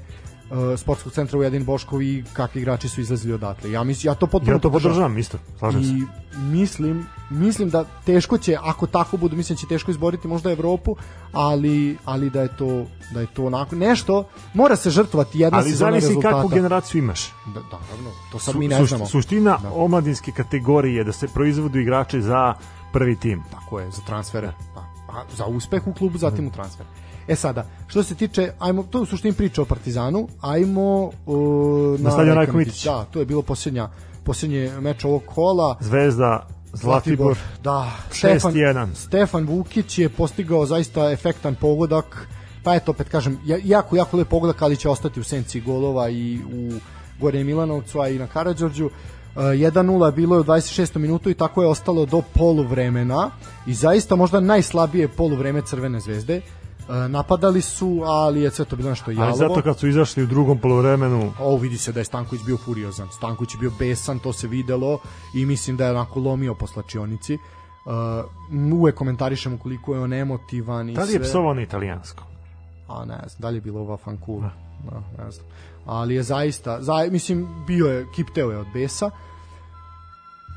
uh, sportskog centra Ujedin Boškov i kakvi igrači su izlazili odatle. Ja mislim ja to potpuno ja to podržavam isto, slažem se. I mislim mislim da teško će ako tako budu, mislim da će teško izboriti možda Evropu, ali ali da je to da je to onako nešto mora se žrtvovati jedna ali sezona rezultata. Ali zavisi kakvu generaciju imaš. Da, da, naravno, to sad Su, mi ne znamo. Suština da. omladinske kategorije da se proizvodu igrači za prvi tim. Tako je, za transfere. Da. A za uspeh u klubu, zatim u transfer. E sada, što se tiče, ajmo, to je u suštini priča o Partizanu, ajmo uh, na, na stadion Rajko Mitić. Da, to je bilo posljednja, posljednje meč ovog kola. Zvezda Zlatibor, da, 6-1. Stefan Vukić je postigao zaista efektan pogodak, pa eto opet kažem, jako, jako lep pogodak, ali će ostati u senci golova i u Gore Milanovcu, a i na Karadžorđu. Uh, 1-0 bilo je u 26. minutu i tako je ostalo do poluvremena i zaista možda najslabije poluvreme Crvene zvezde E, napadali su, ali je sve to bilo nešto jalovo. Ali zato kad su izašli u drugom polovremenu... O, vidi se da je Stanković bio furiozan. Stanković je bio besan, to se videlo i mislim da je onako lomio po slačionici. Uh, uvek komentarišemo koliko je on emotivan i da li je psovao na italijansko? A ne znam, da li je bilo ova fankul? Da, ne znam. Ali je zaista, za, mislim, bio je, kipteo je od besa. Uh,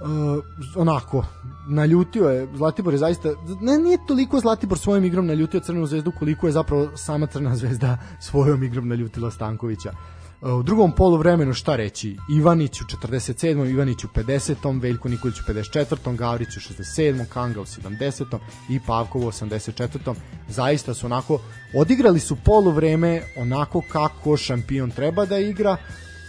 uh, onako naljutio je Zlatibor je zaista ne nije toliko Zlatibor svojom igrom naljutio Crvenu zvezdu koliko je zapravo sama Crna zvezda svojom igrom naljutila Stankovića uh, u drugom polu vremenu šta reći Ivanić u 47. Ivanić u 50. Veljko Nikolić u 54. Gavrić u 67. Kanga u 70. i Pavkov u 84. zaista su onako odigrali su polu vreme onako kako šampion treba da igra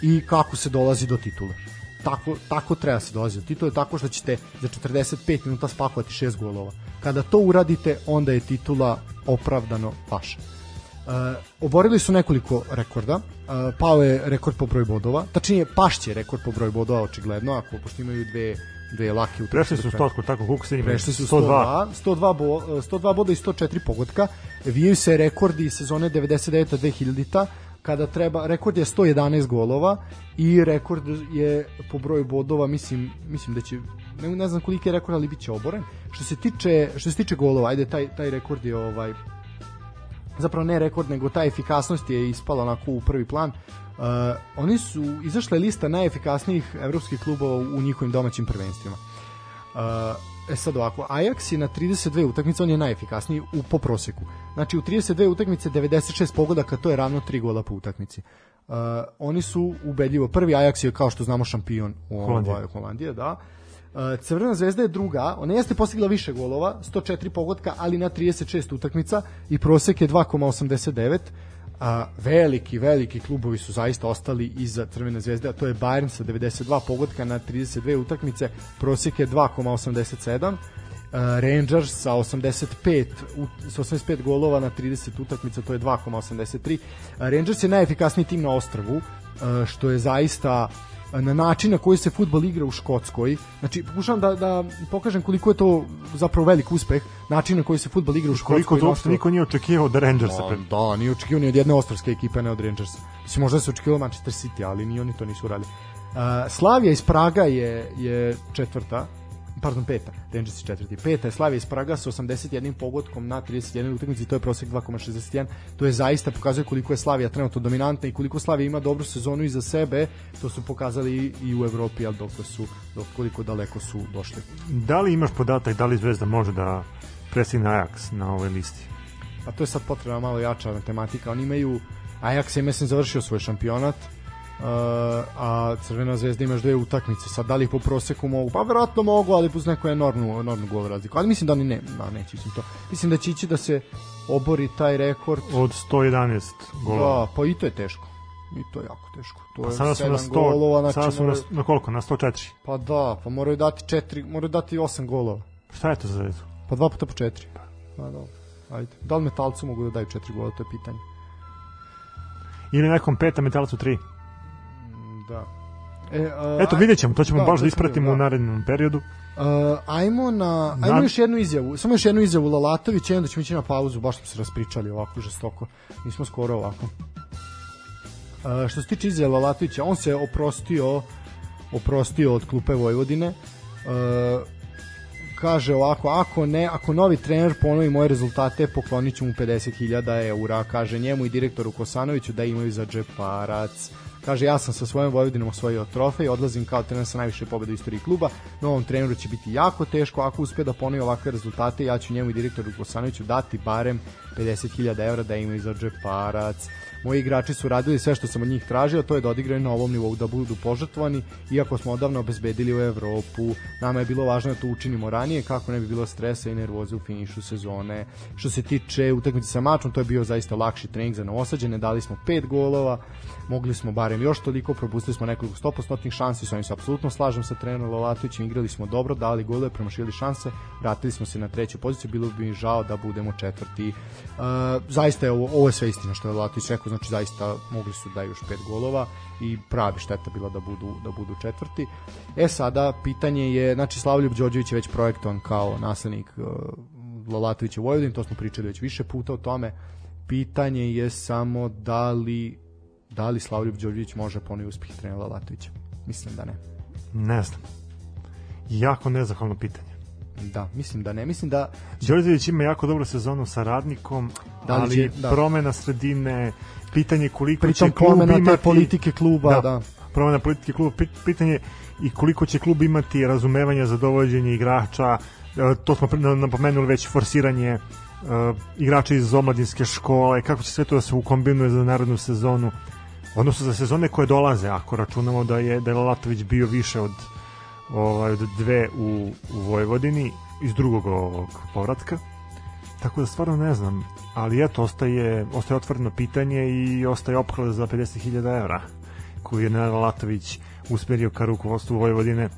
i kako se dolazi do titule tako, tako treba se dolazi do titule, tako što ćete za 45 minuta spakovati šest golova. Kada to uradite, onda je titula opravdano vaša. Uh, oborili su nekoliko rekorda. Uh, pao je rekord po broju bodova. Tačnije, pašće rekord po broju bodova, očigledno, ako pošto imaju dve dve lake utakmice. Prešli su stotku, tako koliko se njima? Prešli su 102, 102, bo, 102 boda i 104 pogotka. Vijaju se rekordi sezone 99-2000 kada treba, rekord je 111 golova i rekord je po broju bodova, mislim, mislim da će ne, ne znam koliki je rekord, ali biće oboren. Što se tiče, što se tiče golova, ajde, taj, taj rekord je ovaj, zapravo ne rekord, nego ta efikasnost je ispala onako u prvi plan. Uh, oni su, izašla lista najefikasnijih evropskih klubova u njihovim domaćim prvenstvima. Uh, E sad ovako, Ajax je na 32 utakmice, on je najefikasniji u, po proseku. Znači u 32 utakmice 96 pogodaka, to je ravno 3 gola po utakmici. Uh, oni su ubedljivo, prvi Ajax je kao što znamo šampion u Holandije, Holandije da. Uh, Crvena zvezda je druga, ona jeste postigla više golova, 104 pogotka, ali na 36 utakmica i prosek je 2,89 a, veliki, veliki klubovi su zaista ostali iza Crvene zvezde, a to je Bayern sa 92 pogotka na 32 utakmice, prosjek je 2,87, Rangers sa 85 sa 85 golova na 30 utakmica, to je 2,83. Rangers je najefikasniji tim na ostrvu, što je zaista na način na koji se fudbal igra u Škotskoj. Znači, pokušavam da, da pokažem koliko je to zapravo velik uspeh, način na koji se fudbal igra u Škotskoj. Koliko to uopšte niko nije očekivao od Rangersa. Da, da, nije očekivao ni od jedne ostrovske ekipe, ne od Rangersa. Mislim, možda se očekivao Manchester City, ali ni oni to nisu radili. Uh, Slavija iz Praga je, je četvrta, pardon, peta, Rangers je četvrti. Peta je Slavija iz Praga sa 81 pogodkom na 31 utakmici, to je prosek 2,61. To je zaista pokazuje koliko je Slavija trenutno dominantna i koliko Slavija ima dobru sezonu iza sebe. To su pokazali i u Evropi, al dok su dok koliko daleko su došli. Da li imaš podatak da li Zvezda može da presigne Ajax na ovoj listi? Pa to je sad potrebna malo jača matematika. Oni imaju Ajax je mislim završio svoj šampionat a Crvena zvezda ima još dve utakmice. Sad da li po proseku mogu? Pa verovatno mogu, ali uz neku enormnu, enormnu gol razliku. Ali mislim da oni ne, da, neće ići to. Mislim da će ići da se obori taj rekord. Od 111 golova. Da, pa i to je teško. I to je jako teško. To Pa je sada su na 7 100, golova, znači sada su na, na koliko? Na 104. Pa da, pa moraju dati 4, moraju dati 8 golova. Šta je to za zvezdu? Pa dva puta po 4. Pa da. Ajde. Da li metalcu mogu da daju 4 gola, to je pitanje. Ili nekom peta metalcu 3. Da. E, a, Eto, vidjet ćemo, to ćemo da, baš da ispratimo vidjeti, u da. narednom periodu. Uh, ajmo na ajmo Nad- još jednu izjavu. Samo još jednu izjavu Lalatovića i onda ćemo ići na pauzu, baš smo se raspričali ovako žestoko. Nismo skoro ovako. Uh, što se tiče izjave Lalatovića, on se oprostio oprostio od klupe Vojvodine. Uh, kaže ovako, ako ne, ako novi trener ponovi moje rezultate, poklonit ću mu 50.000 eura, kaže njemu i direktoru Kosanoviću da imaju za džeparac. Kaže, ja sam sa svojom Vojvodinom osvojio trofej, odlazim kao trener sa najviše pobjeda u istoriji kluba, novom treneru će biti jako teško, ako uspe da ponovi ovakve rezultate, ja ću njemu i direktoru Kosanoviću dati barem 50.000 eura da imaju za džeparac. Moji igrači su radili sve što sam od njih tražio, to je da odigraju na ovom nivou, da budu požrtvovani, iako smo odavno obezbedili u Evropu. Nama je bilo važno da to učinimo ranije, kako ne bi bilo stresa i nervoze u finišu sezone. Što se tiče utakmice sa mačom, to je bio zaista lakši trening za novosađene, dali smo pet golova, mogli smo barem još toliko, propustili smo nekoliko stopostotnih šansi, s ovim se apsolutno slažem sa trenerom Lalatovićem, igrali smo dobro, dali golove, promašili šanse, vratili smo se na treću poziciju, bilo bi mi žao da budemo četvrti. Uh, zaista je ovo, ovo je sve istina što je Lalatović rekao, znači zaista mogli su da još pet golova i pravi šteta bila da budu, da budu četvrti. E sada, pitanje je, znači Slavljub Đorđević je već projektovan kao naslednik uh, Lalatovića u to smo pričali već više puta o tome. Pitanje je samo da li da li Slavljub Đorđević može ponovi uspeh trenera Lalatovića? Mislim da ne. Ne znam. Jako nezahvalno pitanje. Da, mislim da ne. Mislim da Đorđević ima jako dobru sezonu sa radnikom, Da li ali će- da. promena sredine, pitanje koliko pritom će klub imati... politike kluba, da. Da. promena politike kluba, pit- pitanje i koliko će klub imati razumevanja za dovođenje igrača, e, to smo napomenuli već forsiranje e, igrača iz omladinske škole, kako će sve to da se ukombinuje za narodnu sezonu, odnosno za sezone koje dolaze, ako računamo da je da je Lalatović bio više od ovaj, dve u, u Vojvodini iz drugog ovog povratka. Tako da stvarno ne znam, ali eto, ostaje, ostaje otvoreno pitanje i ostaje opklada za 50.000 evra koju je Nenad Latović usmerio ka rukovodstvu Vojvodine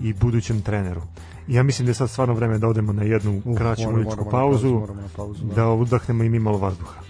i budućem treneru. Ja mislim da je sad stvarno vreme da odemo na jednu Uf, kraću moramo- moramo na pauzu, moramo pauzu, da. da udahnemo i mi malo vazduha.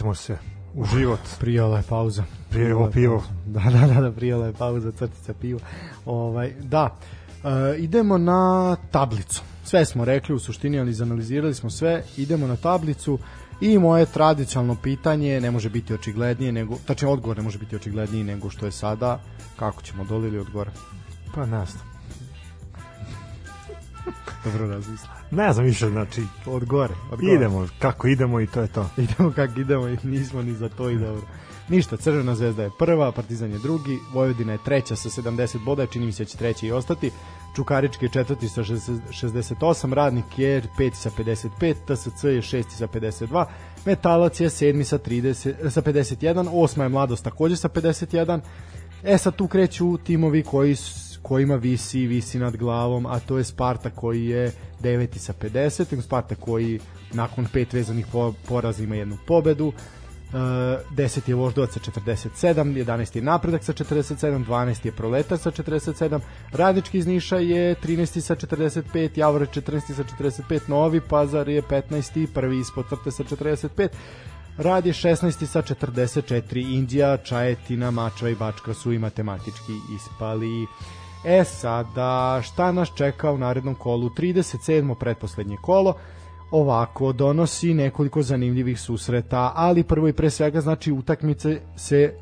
Vraćamo se u život. Prijala je pauza. Prijelo je pivo. Da, da, da, da, prijala je pauza, crtica pivo. Ovaj, da, e, idemo na tablicu. Sve smo rekli u suštini, ali izanalizirali smo sve. Idemo na tablicu i moje tradicionalno pitanje ne može biti očiglednije nego, tačnije odgovor ne može biti očigledniji nego što je sada. Kako ćemo doli ili od gore? Pa znam. Dobro razmisli. Ne znam više, znači, Od gore. Od gore. idemo kako idemo i to je to. idemo kako idemo i nismo ni za to i dobro. Ništa, Crvena zvezda je prva, Partizan je drugi, Vojvodina je treća sa 70 boda, čini mi se da će treći i ostati. Čukarički je četvrti sa 60 68, Radnik je peti sa 55, TSC je šesti sa 52, Metalac je sedmi sa, 30, sa 51, osma je Mladost takođe sa 51, E sad tu kreću timovi koji kojima visi, visi nad glavom, a to je Sparta koji je deveti sa 50, Sparta koji nakon pet vezanih po, poraza ima jednu pobedu, Uh, 10 je Voždovac sa 47, 11 je Napredak sa 47, 12 je Proletar sa 47, Radnički iz Niša je 13 sa 45, Javor je 14 sa 45, Novi Pazar je 15, prvi ispod crte sa 45, Rad je 16 sa 44, Indija, Čajetina, Mačva i Bačka su i matematički ispali. E sada, šta nas čeka u narednom kolu? 37. pretposlednje kolo, ovako donosi nekoliko zanimljivih susreta, ali prvo i pre svega znači utakmice se e,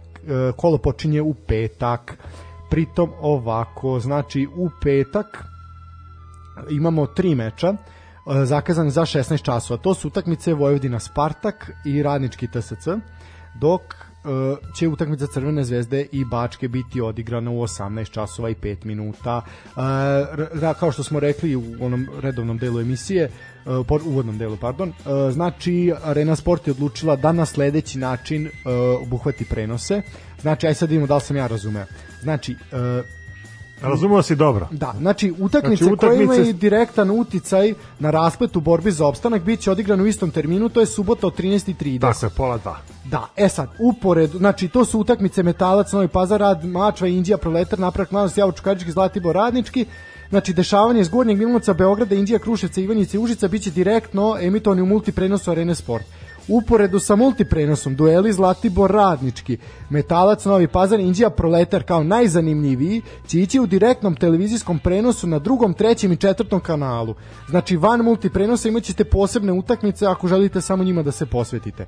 kolo počinje u petak. Pritom ovako, znači u petak imamo tri meča e, zakazane za 16 časova. To su utakmice Vojvodina Spartak i Radnički TSC, dok će utakmica Crvene zvezde i Bačke biti odigrana u 18 časova i 5 minuta. E, ra- kao što smo rekli u onom redovnom delu emisije, e, po- uvodnom delu, pardon, e, znači Arena Sport je odlučila da na sledeći način e, obuhvati prenose. Znači, aj sad vidimo da li sam ja razumeo. Znači, e, Razumeo si dobro. Da, znači utakmice, Znači, koje utakmice- imaju direktan uticaj na rasplet u borbi za opstanak biće odigrano u istom terminu, to je subota od 13.30. Tako je, pola dva. Da, e sad, uporedu, znači to su utakmice Metalac, Novi Pazar, Rad, Mačva, Indija, Proletar, Naprak, Mladost, Javo, Čukarički, Zlatibor, Radnički. Znači, dešavanje iz Gornjeg Milanovca, Beograda, Indija, Kruševca, Ivanjice i Užica biće direktno emitovani u multiprenosu Arene Sport. Uporedu sa multiprenosom, dueli Zlatibor Radnički, Metalac Novi Pazar, Indija Proletar kao najzanimljiviji će ići u direktnom televizijskom prenosu na drugom, trećem i četvrtom kanalu. Znači van multiprenosa imat ćete posebne utakmice ako želite samo njima da se posvetite.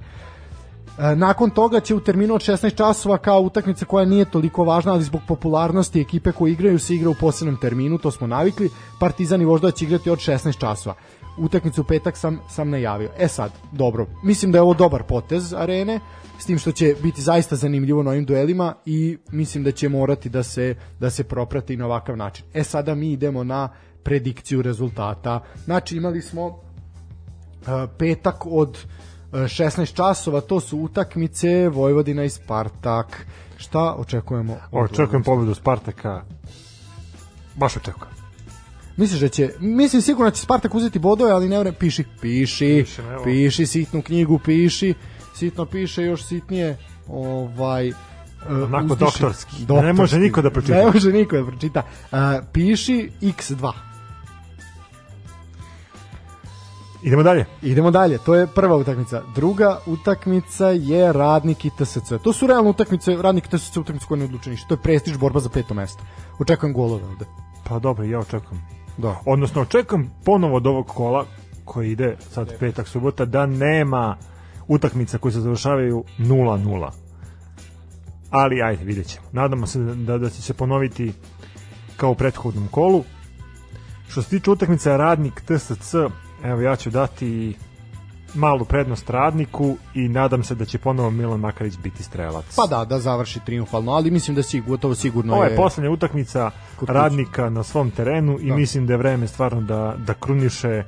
E, Nakon toga će u terminu od 16 časova kao utakmica koja nije toliko važna, ali zbog popularnosti ekipe koje igraju se igra u posebnom terminu, to smo navikli. Partizan i Voždovac igrati od 16 časova. Utakmicu u petak sam, sam najavio. E sad, dobro, mislim da je ovo dobar potez arene, s tim što će biti zaista zanimljivo na ovim duelima i mislim da će morati da se, da se proprati na ovakav način. E sada mi idemo na predikciju rezultata. Znači imali smo uh, petak od uh, 16 časova, to su utakmice Vojvodina i Spartak. Šta očekujemo? Očekujem pobedu Spartaka. Baš očekujem. Misliš da će, mislim sigurno da će Spartak uzeti bodove, ali ne vrem, piši, piši, evo. piši sitnu knjigu, piši, sitno piše, još sitnije, ovaj, e, Onako uzdiši- doktorski. Da ne može niko da pročita. Ne može niko da pročita. Uh, piši x2. Idemo dalje. Idemo dalje, to je prva utakmica. Druga utakmica je Radnik i TSC. To su realne utakmice, Radnik i TSC utakmice koje ne odluče ništa. To je prestiž borba za peto mesto. Očekujem golove ovde. Pa dobro, ja očekujem. Da. Odnosno, očekujem ponovo od ovog kola koji ide sad petak, subota, da nema utakmica koje se završavaju 0-0. Ali, ajde, vidjet ćemo. Nadamo se da, da će se ponoviti kao u prethodnom kolu. Što se tiče utakmice Radnik TSC, evo ja ću dati malu prednost Radniku i nadam se da će ponovo Milan Makarić biti strelac. Pa da, da završi triumfalno, ali mislim da si gotovo sigurno Ovo je... je poslednja utakmica radnika na svom terenu i Da. mislim da je vreme stvarno da, da kruniše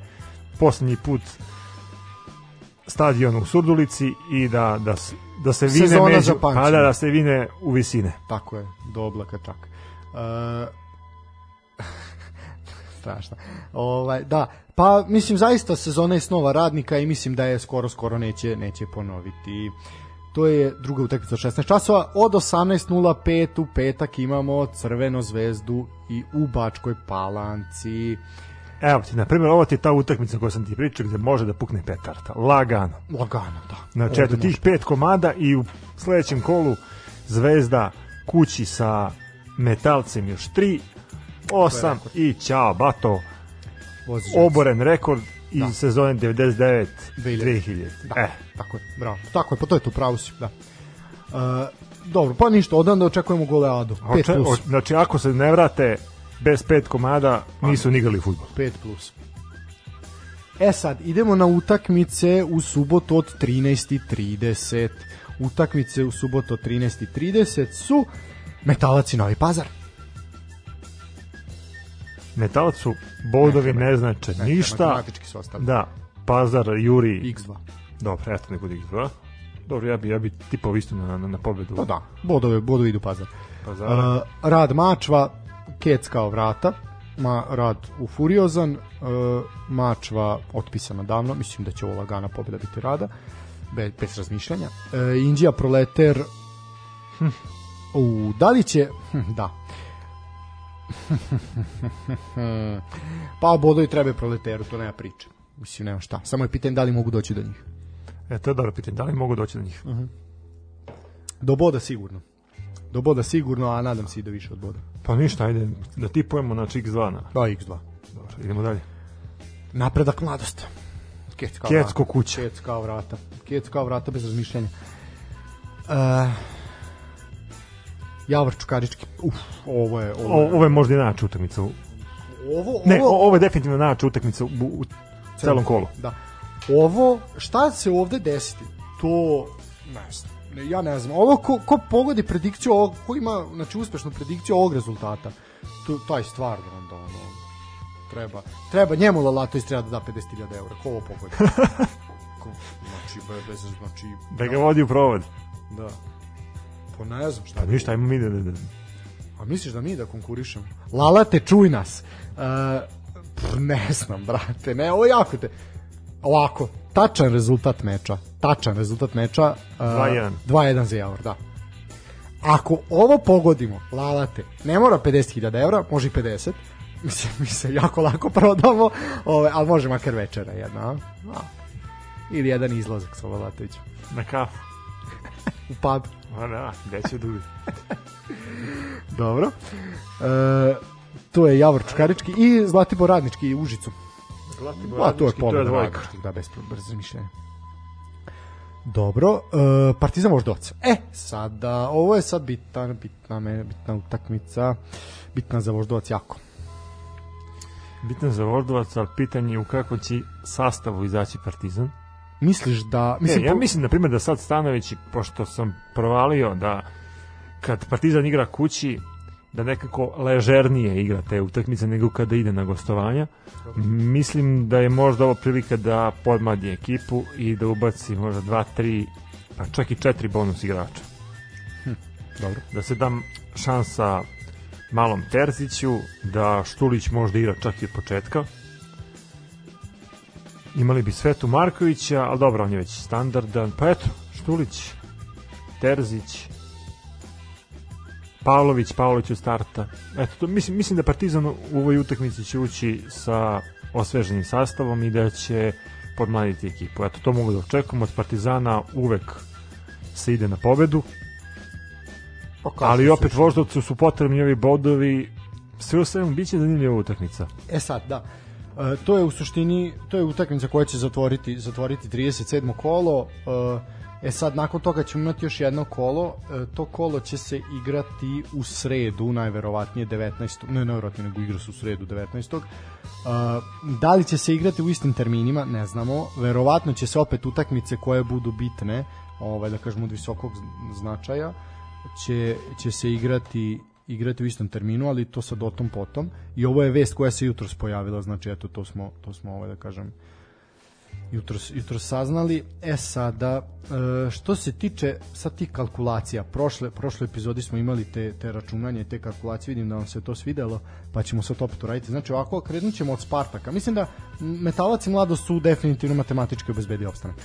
poslednji put stadion u Surdulici i da, da, da se vine Sezona među, za pamćenje. a da, da se vine u visine. Tako je, do oblaka čak. Uh, strašno. Ovaj, da, pa mislim zaista sezona je snova radnika i mislim da je skoro skoro neće neće ponoviti. To je druga utakmica od 16 časova. Od 18.05 u petak imamo Crvenu zvezdu i u Bačkoj Palanci. Evo ti, na primjer, ovo ti je ta utakmica koju sam ti pričao gde može da pukne petarda. Lagano. Lagano, da. Znači, eto, tih pet komada i u sledećem kolu Zvezda kući sa metalcem još tri, osam i ćao, bato, oboren rekord iz Da. sezone 99 2000. 2000. Da, E, tako je, bravo. Tako je, pa to je tu, pravo si, da. Uh, dobro, pa ništa, odan da očekujemo goleadu. 5 oče, plus. o, znači, ako se ne vrate bez pet komada, nisu ni igrali futbol. 5 plus. E sad, idemo na utakmice u subotu od 13.30. Utakmice u subotu od 13.30 su Metalac i Novi Pazar. Metalac su bodovi ne znače ništa. Matematički su ostali. Da, Pazar, Juri, X2. dobro, eto neko X2. Dobro, ja bi, ja bi tipao isto na, na, na pobedu Pa da, bodove, bodovi idu Pazar. Pazara. Uh, rad Mačva, Kec kao vrata, ma, rad u Furiozan, uh, Mačva otpisana davno, mislim da će ovo lagana pobjeda biti rada, bez, bez razmišljanja. Uh, Indija Proleter, hm, u, da li će, hm, da, pa bodovi treba Proleteru, to nema priče. Mislim, nema šta. Samo je pitanje da li mogu doći do njih. E, to je dobro pitanje, da li mogu doći do njih? Do boda sigurno. Do boda sigurno, a nadam se i do više od boda. Pa ništa, ajde da tipujemo na X2. Na. Da, X2. Dobro, idemo dalje. Napredak mladost. Kec kao Kecko vrata. kuća. Kec kao vrata. Kec kao vrata bez razmišljanja. Uh, Javor Čukarički. Uf, ovo je... Ovo, O, je, ovo je možda i najjača utakmica. u- ovo, Ne, ovo, o- ovo je definitivno najjača utakmica u, u celom kolu. Da. Ovo, šta se ovde desiti? To, ne znam. Ja ne znam. Ovo ko, ko pogodi predikciju ovog, ko ima znači, uspešnu predikciju ovog rezultata, to, taj stvarno onda ono, treba, treba njemu Lalatović treba da da 50.000 eura. Ko ovo pogodi? ko, znači, be- bez, znači, Da ga vodi u provod. da. Pa ne znam šta. Pa ništa, ajmo mi da... da, da. A misliš da mi da konkurišemo? Lalate, čuj nas. Uh, pff, ne znam, brate, ne, ovo jako te... Ovako, tačan rezultat meča. Tačan rezultat meča. Uh, 2:1. 2-1 za Javor, da. Ako ovo pogodimo, Lalate, ne mora 50.000 evra, može i 50. Mislim, mi se jako lako prodamo, ove, ali može makar večera jedna. A? A. Ili jedan izlazak sa Lalatovićem. Na kafu. U pub. Ma da, gde će udi? Dobro. E, to je Javor Čukarički i Zlatibor Radnički u Užicu. Pa, to je to je dvojka. Da, bez, razmišljanja. Dobro, e, Partizan Voždovac. E, sada, ovo je sad bitna, bitna, me, bitna utakmica, bitna za Voždovac jako. Bitan za Voždovac, ali pitanje je u kako će sastavu izaći Partizan. Misliš da... Mislim, Mislim, ja mislim, na primjer, da sad Stanović, pošto sam provalio da kad Partizan igra kući, da nekako ležernije igra te utakmice nego kada ide na gostovanja. Mislim da je možda ovo prilika da podmadi ekipu i da ubaci možda dva, tri, pa čak i četiri bonus igrača. Dobro. Da se dam šansa malom Terziću, da Štulić možda igra čak i od početka. Imali bi Svetu Markovića, ali dobro, on je već standardan. Pa eto, Štulić, Terzić, Pavlović, Pavlović u starta. Eto, to, mislim, mislim da Partizan u ovoj utakmici će ući sa osveženim sastavom i da će podmladiti ekipu. Eto, to mogu da očekujem od Partizana uvek se ide na pobedu, Pa kažem ali opet što- Voždovcu su potrebni ovi bodovi sve u svemu biće zanimljiva utakmica. E sad, da. E, to je u suštini, to je utakmica koja će zatvoriti, zatvoriti 37. kolo. E, E sad, nakon toga ćemo imati još jedno kolo. E, to kolo će se igrati u sredu, najverovatnije 19. Ne, najverovatnije, nego igra se u sredu 19. E, da li će se igrati u istim terminima, ne znamo. Verovatno će se opet utakmice koje budu bitne, ovaj, da kažemo od visokog značaja, će, će se igrati igrati u istom terminu, ali to sad o tom potom. I ovo je vest koja se jutros pojavila, znači eto to smo to smo ovaj da kažem jutros, jutros saznali. E sada, e, što se tiče sad tih kalkulacija, prošle, prošle epizodi smo imali te, te računanje, te kalkulacije, vidim da vam se to svidelo, pa ćemo sad opet uraditi. Znači ovako, krenut ćemo od Spartaka. Mislim da Metalac i Mladost su definitivno matematički obezbedi opstanak.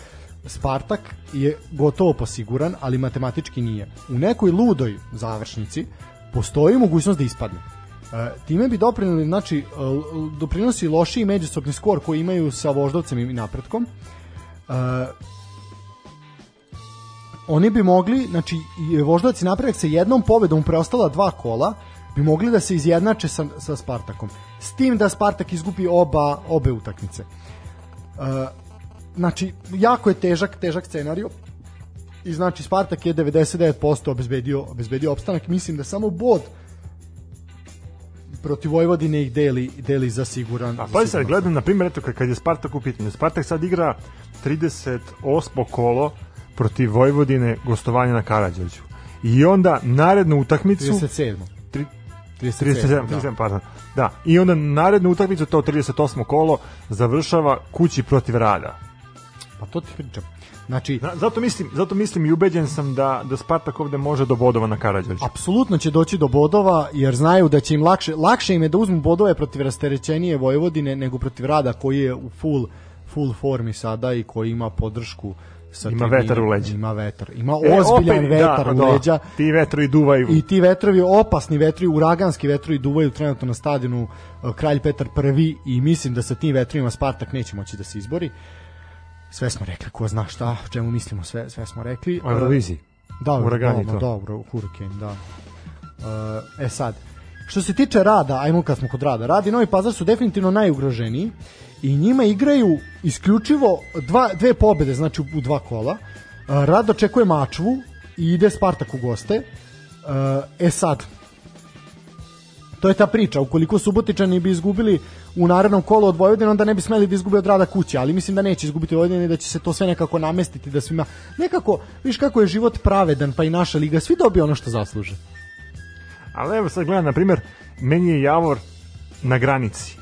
Spartak je gotovo posiguran, ali matematički nije. U nekoj ludoj završnici postoji mogućnost da ispadne. time bi doprinili, znači, e, doprinosi lošiji međusobni skor koji imaju sa voždovcem i napretkom. E, oni bi mogli, znači, voždovac i napredak sa jednom pobedom preostala dva kola bi mogli da se izjednače sa, sa Spartakom. S tim da Spartak izgubi oba, obe utakmice. E, znači, jako je težak, težak scenario i znači Spartak je 99% obezbedio, obezbedio opstanak. Mislim da samo bod protiv Vojvodine ih deli, deli za siguran. A pa sad gledam, na primjer, eto, kad- je Spartak u pitanju. Spartak sad igra 38. kolo protiv Vojvodine gostovanja na Karadžođu. I onda narednu utakmicu... 37. Tri- 37, 37, da. 37, pardon. Da, i onda narednu utakmicu, to 38. kolo, završava kući protiv rada. Pa to ti pričam. Znači, Na- Zato mislim, zato mislim i ubeđen sam da, da Spartak ovde može do bodova na Karadžođu. apsolutno će doći do bodova jer znaju da će im lakše lakše im je da uzmu bodove protiv rasterećenije Vojvodine nego protiv Rada koji je u full full formi sada i koji ima podršku sa Ima vetar u leđa. Ima vetar. Ima E, ozbiljan opet, vetar da, u da, leđa. Ti vetrovi duvaju. I ti vetrovi, opasni vetri, uraganski vetrovi duvaju trenutno na stadionu uh, Kralj Petar I i mislim da sa tim vetrovima Spartak neće moći da se izbori. Sve smo rekli, ko zna šta, čemu mislimo, sve, sve smo rekli. O Euroviziji. Da, Uragani da, to. Uro- Hurricane, da. Uh, e sad, što se tiče rada, ajmo kad smo kod rada, rad i Novi Pazar su definitivno najugroženiji i njima igraju isključivo dva, dve pobede, znači u, u dva kola. Uh, rad očekuje Mačvu i ide Spartak u goste. Uh, e sad, to je ta priča, ukoliko Subotičani bi izgubili u narednom kolu od Vojvodine, onda ne bi smeli da izgube od rada kuće, ali mislim da neće izgubiti od Vojvodine i da će se to sve nekako namestiti, da svima, nekako, viš kako je život pravedan, pa i naša liga, svi dobiju ono što zasluže. Ali evo sad gledam, na primjer, meni je Javor na granici.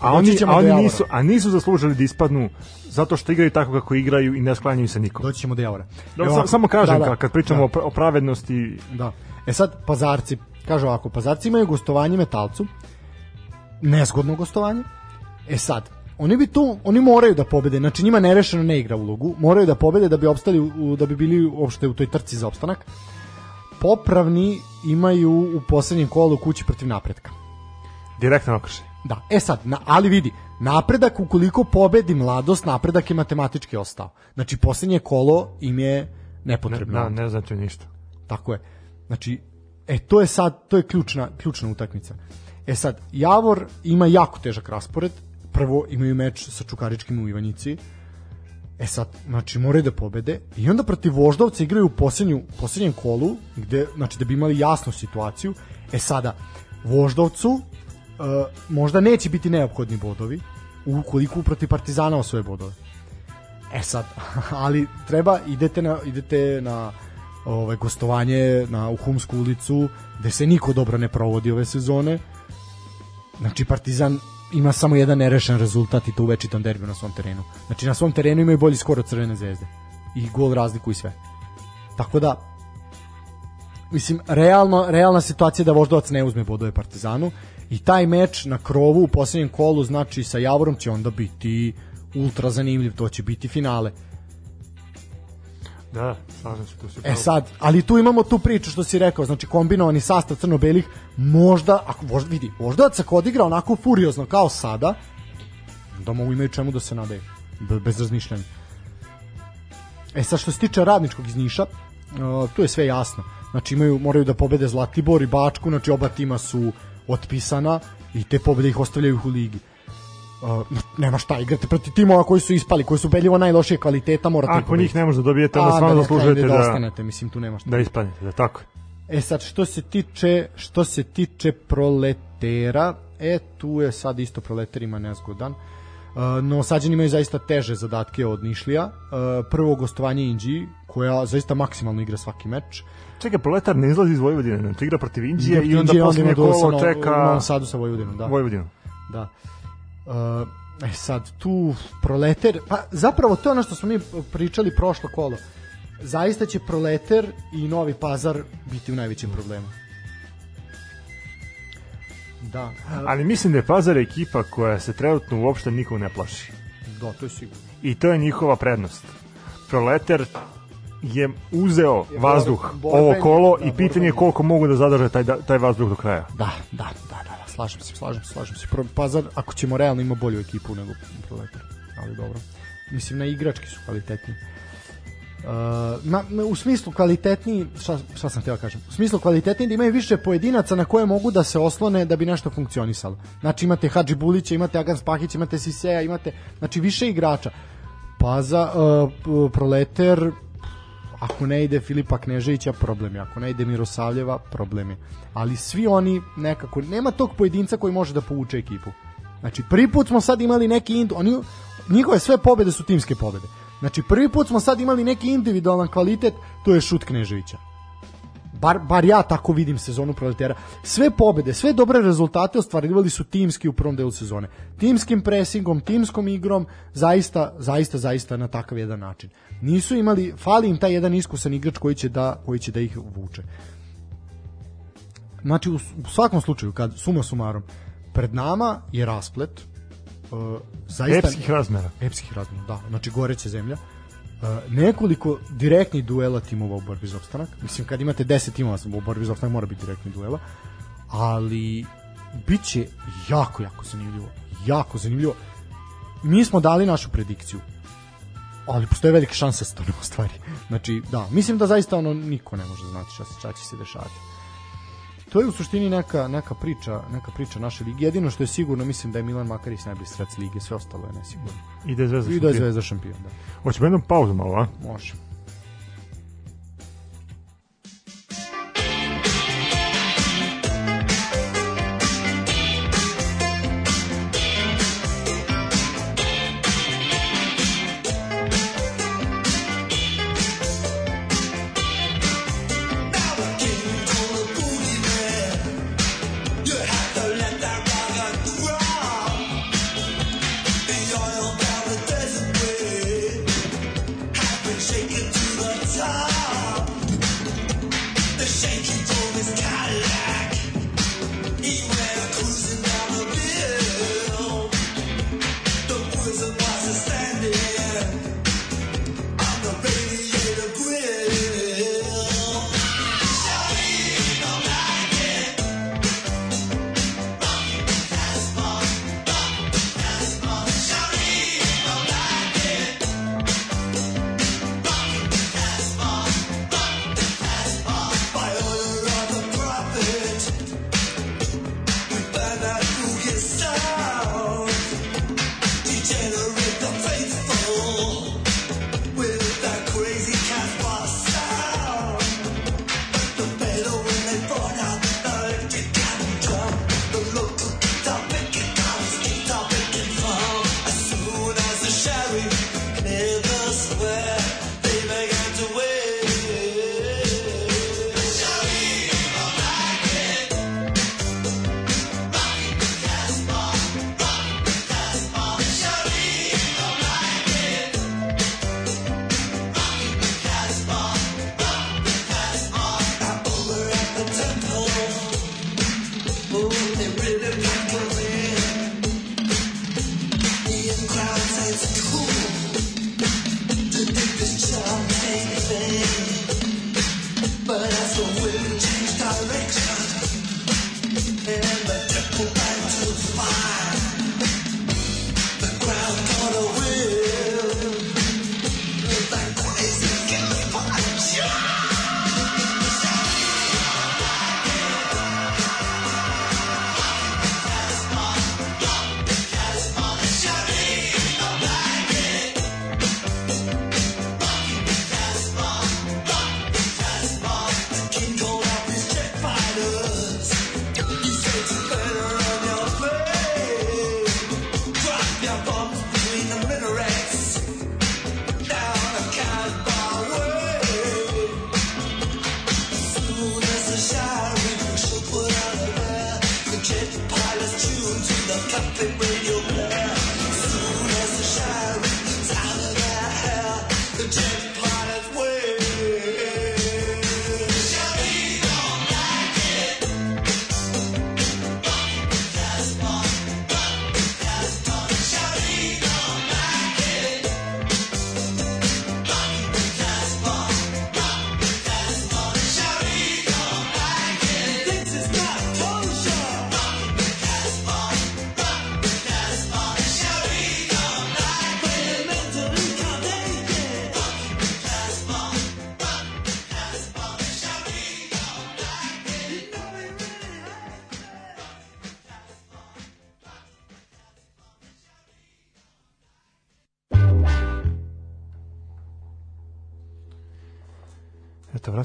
A oni, a oni nisu, a nisu zaslužili da ispadnu zato što igraju tako kako igraju i ne sklanjaju se nikom. Doći ćemo do Javora. Da, Evo sa- ovako, samo kažem, da, da, kad, pričamo da. o, pra- o pravednosti, Da. E sad, pazarci, kaže ovako, pazarci imaju gostovanje metalcu, nezgodno gostovanje. E sad, oni bi tu, oni moraju da pobede, znači njima nerešeno ne igra ulogu, moraju da pobede da bi opstali, u, da bi bili uopšte u toj trci za opstanak. Popravni imaju u poslednjem kolu kući protiv napretka. direktan okršaj. Da, e sad, na, ali vidi, napredak ukoliko pobedi mladost, napredak je matematički ostao. Znači, poslednje kolo im je Ne, nepotrebno. da, ne znači ništa. Tako je. Znači, e, to je sad, to je ključna, ključna utakmica. E sad, Javor ima jako težak raspored. Prvo imaju meč sa Čukaričkim u Ivanjici. E sad, znači, moraju da pobede. I onda protiv Voždovca igraju u posljednju, posljednjem kolu, gde, znači, da bi imali jasnu situaciju. E sada, Voždovcu e, možda neće biti neophodni bodovi, ukoliko protiv Partizana osvoje bodove. E sad, ali treba idete na idete na ovaj gostovanje na u Humsku ulicu gde se niko dobro ne provodi ove sezone. Znači Partizan ima samo jedan nerešen rezultat i to u večitom derbiju na svom terenu. Znači na svom terenu imaju bolji skor od Crvene zvezde. I gol razliku i sve. Tako da mislim realno realna situacija je da Voždovac ne uzme bodove Partizanu i taj meč na krovu u posljednjem kolu znači sa Javorom će onda biti ultra zanimljiv, to će biti finale. Da, slažem se, tu si E sad, ali tu imamo tu priču što si rekao, znači kombinovani sastav crno-belih, možda, ako možda vidi, Voždovac odigra onako furiozno kao sada, da mogu imaju čemu da se nadaju, be- bez razmišljanja. E sad što se tiče radničkog iz Niša, uh, tu je sve jasno. Znači imaju, moraju da pobede Zlatibor i Bačku, znači oba tima su otpisana i te pobede ih ostavljaju u ligi. Uh, nema šta, igrate protiv timova koji su ispali, koji su beljivo najlošije kvaliteta, morate Ako njih ne možete da dobijete, onda stvarno da ne zaslužujete krenete da, ostanete, mislim tu nema šta. da ispadnete, da tako. E sad što se tiče što se tiče proletera, e tu je sad isto proleterima nezgodan. Uh, no Sađani imaju zaista teže zadatke od Nišlija. Uh, prvo gostovanje Inđi, koja zaista maksimalno igra svaki meč. Čekaj, Proletar ne izlazi iz Vojvodine, znači igra protiv Indije i onda sa kolo čeka u Novom Sadu sa Vojvodinom, da. Vojvodinu. Da. Uh, e sad, tu proleter, pa zapravo to je ono što smo mi pričali prošlo kolo. Zaista će proleter i Novi Pazar biti u najvećem problemu. Da, uh, Ali mislim da je Pazar ekipa koja se trenutno uopšte nikom ne plaši. da, to je sigurno. I to je njihova prednost. Proleter je uzeo Je vazduh borbeni, ovo kolo da, i pitanje je koliko mogu da zadrže taj, da- taj vazduh do kraja. Da, da, da, da, da, slažem se, slažem se, slažem se. Pazar, ako ćemo realno ima bolju ekipu nego Proletar, ali dobro. Mislim, na igrački su kvalitetni. Uh, na, na, u smislu kvalitetniji, šta, šta sam htio kažem, u smislu kvalitetniji da imaju više pojedinaca na koje mogu da se oslone da bi nešto funkcionisalo. Znači imate Hadži Bulića, imate Agan Spahić, imate Siseja, imate, znači više igrača. Pa za uh, Proleter, ako ne ide Filipa Kneževića, problem je. Ako ne ide Mirosavljeva, problem je. Ali svi oni nekako, nema tog pojedinca koji može da povuče ekipu. Znači, prvi put smo sad imali neki, ind, oni, njihove sve pobede su timske pobede. Znači, prvi put smo sad imali neki individualan kvalitet, to je šut Kneževića. Bar, bar ja tako vidim sezonu proletera. Sve pobede, sve dobre rezultate ostvarivali su timski u prvom delu sezone. Timskim presingom, timskom igrom, zaista, zaista, zaista na takav jedan način. Nisu imali, fali im taj jedan iskusan igrač koji će da, koji će da ih vuče. Znači, u, u svakom slučaju, kad suma sumarom, pred nama je rasplet, uh, zaista Epskih razmera. epskih razmera, da, znači goreća zemlja. Uh, nekoliko direktnih duela timova u borbi za opstanak. Mislim, kad imate 10 timova u borbi za opstanak, mora biti direktni duela. Ali, bit će jako, jako zanimljivo. Jako zanimljivo. Mi smo dali našu predikciju ali postoje velike šanse da se to ne ostvari. Znači, da, mislim da zaista ono niko ne može znati šta, šta će se dešavati. To je u suštini neka, neka priča, neka priča naše lige. Jedino što je sigurno, mislim da je Milan Makarić najbolji strelac lige, sve ostalo je nesigurno. Ide zvezda. I da je šampion. Zvezda šampion, da. Hoćemo jednom pauzu malo, a? Može.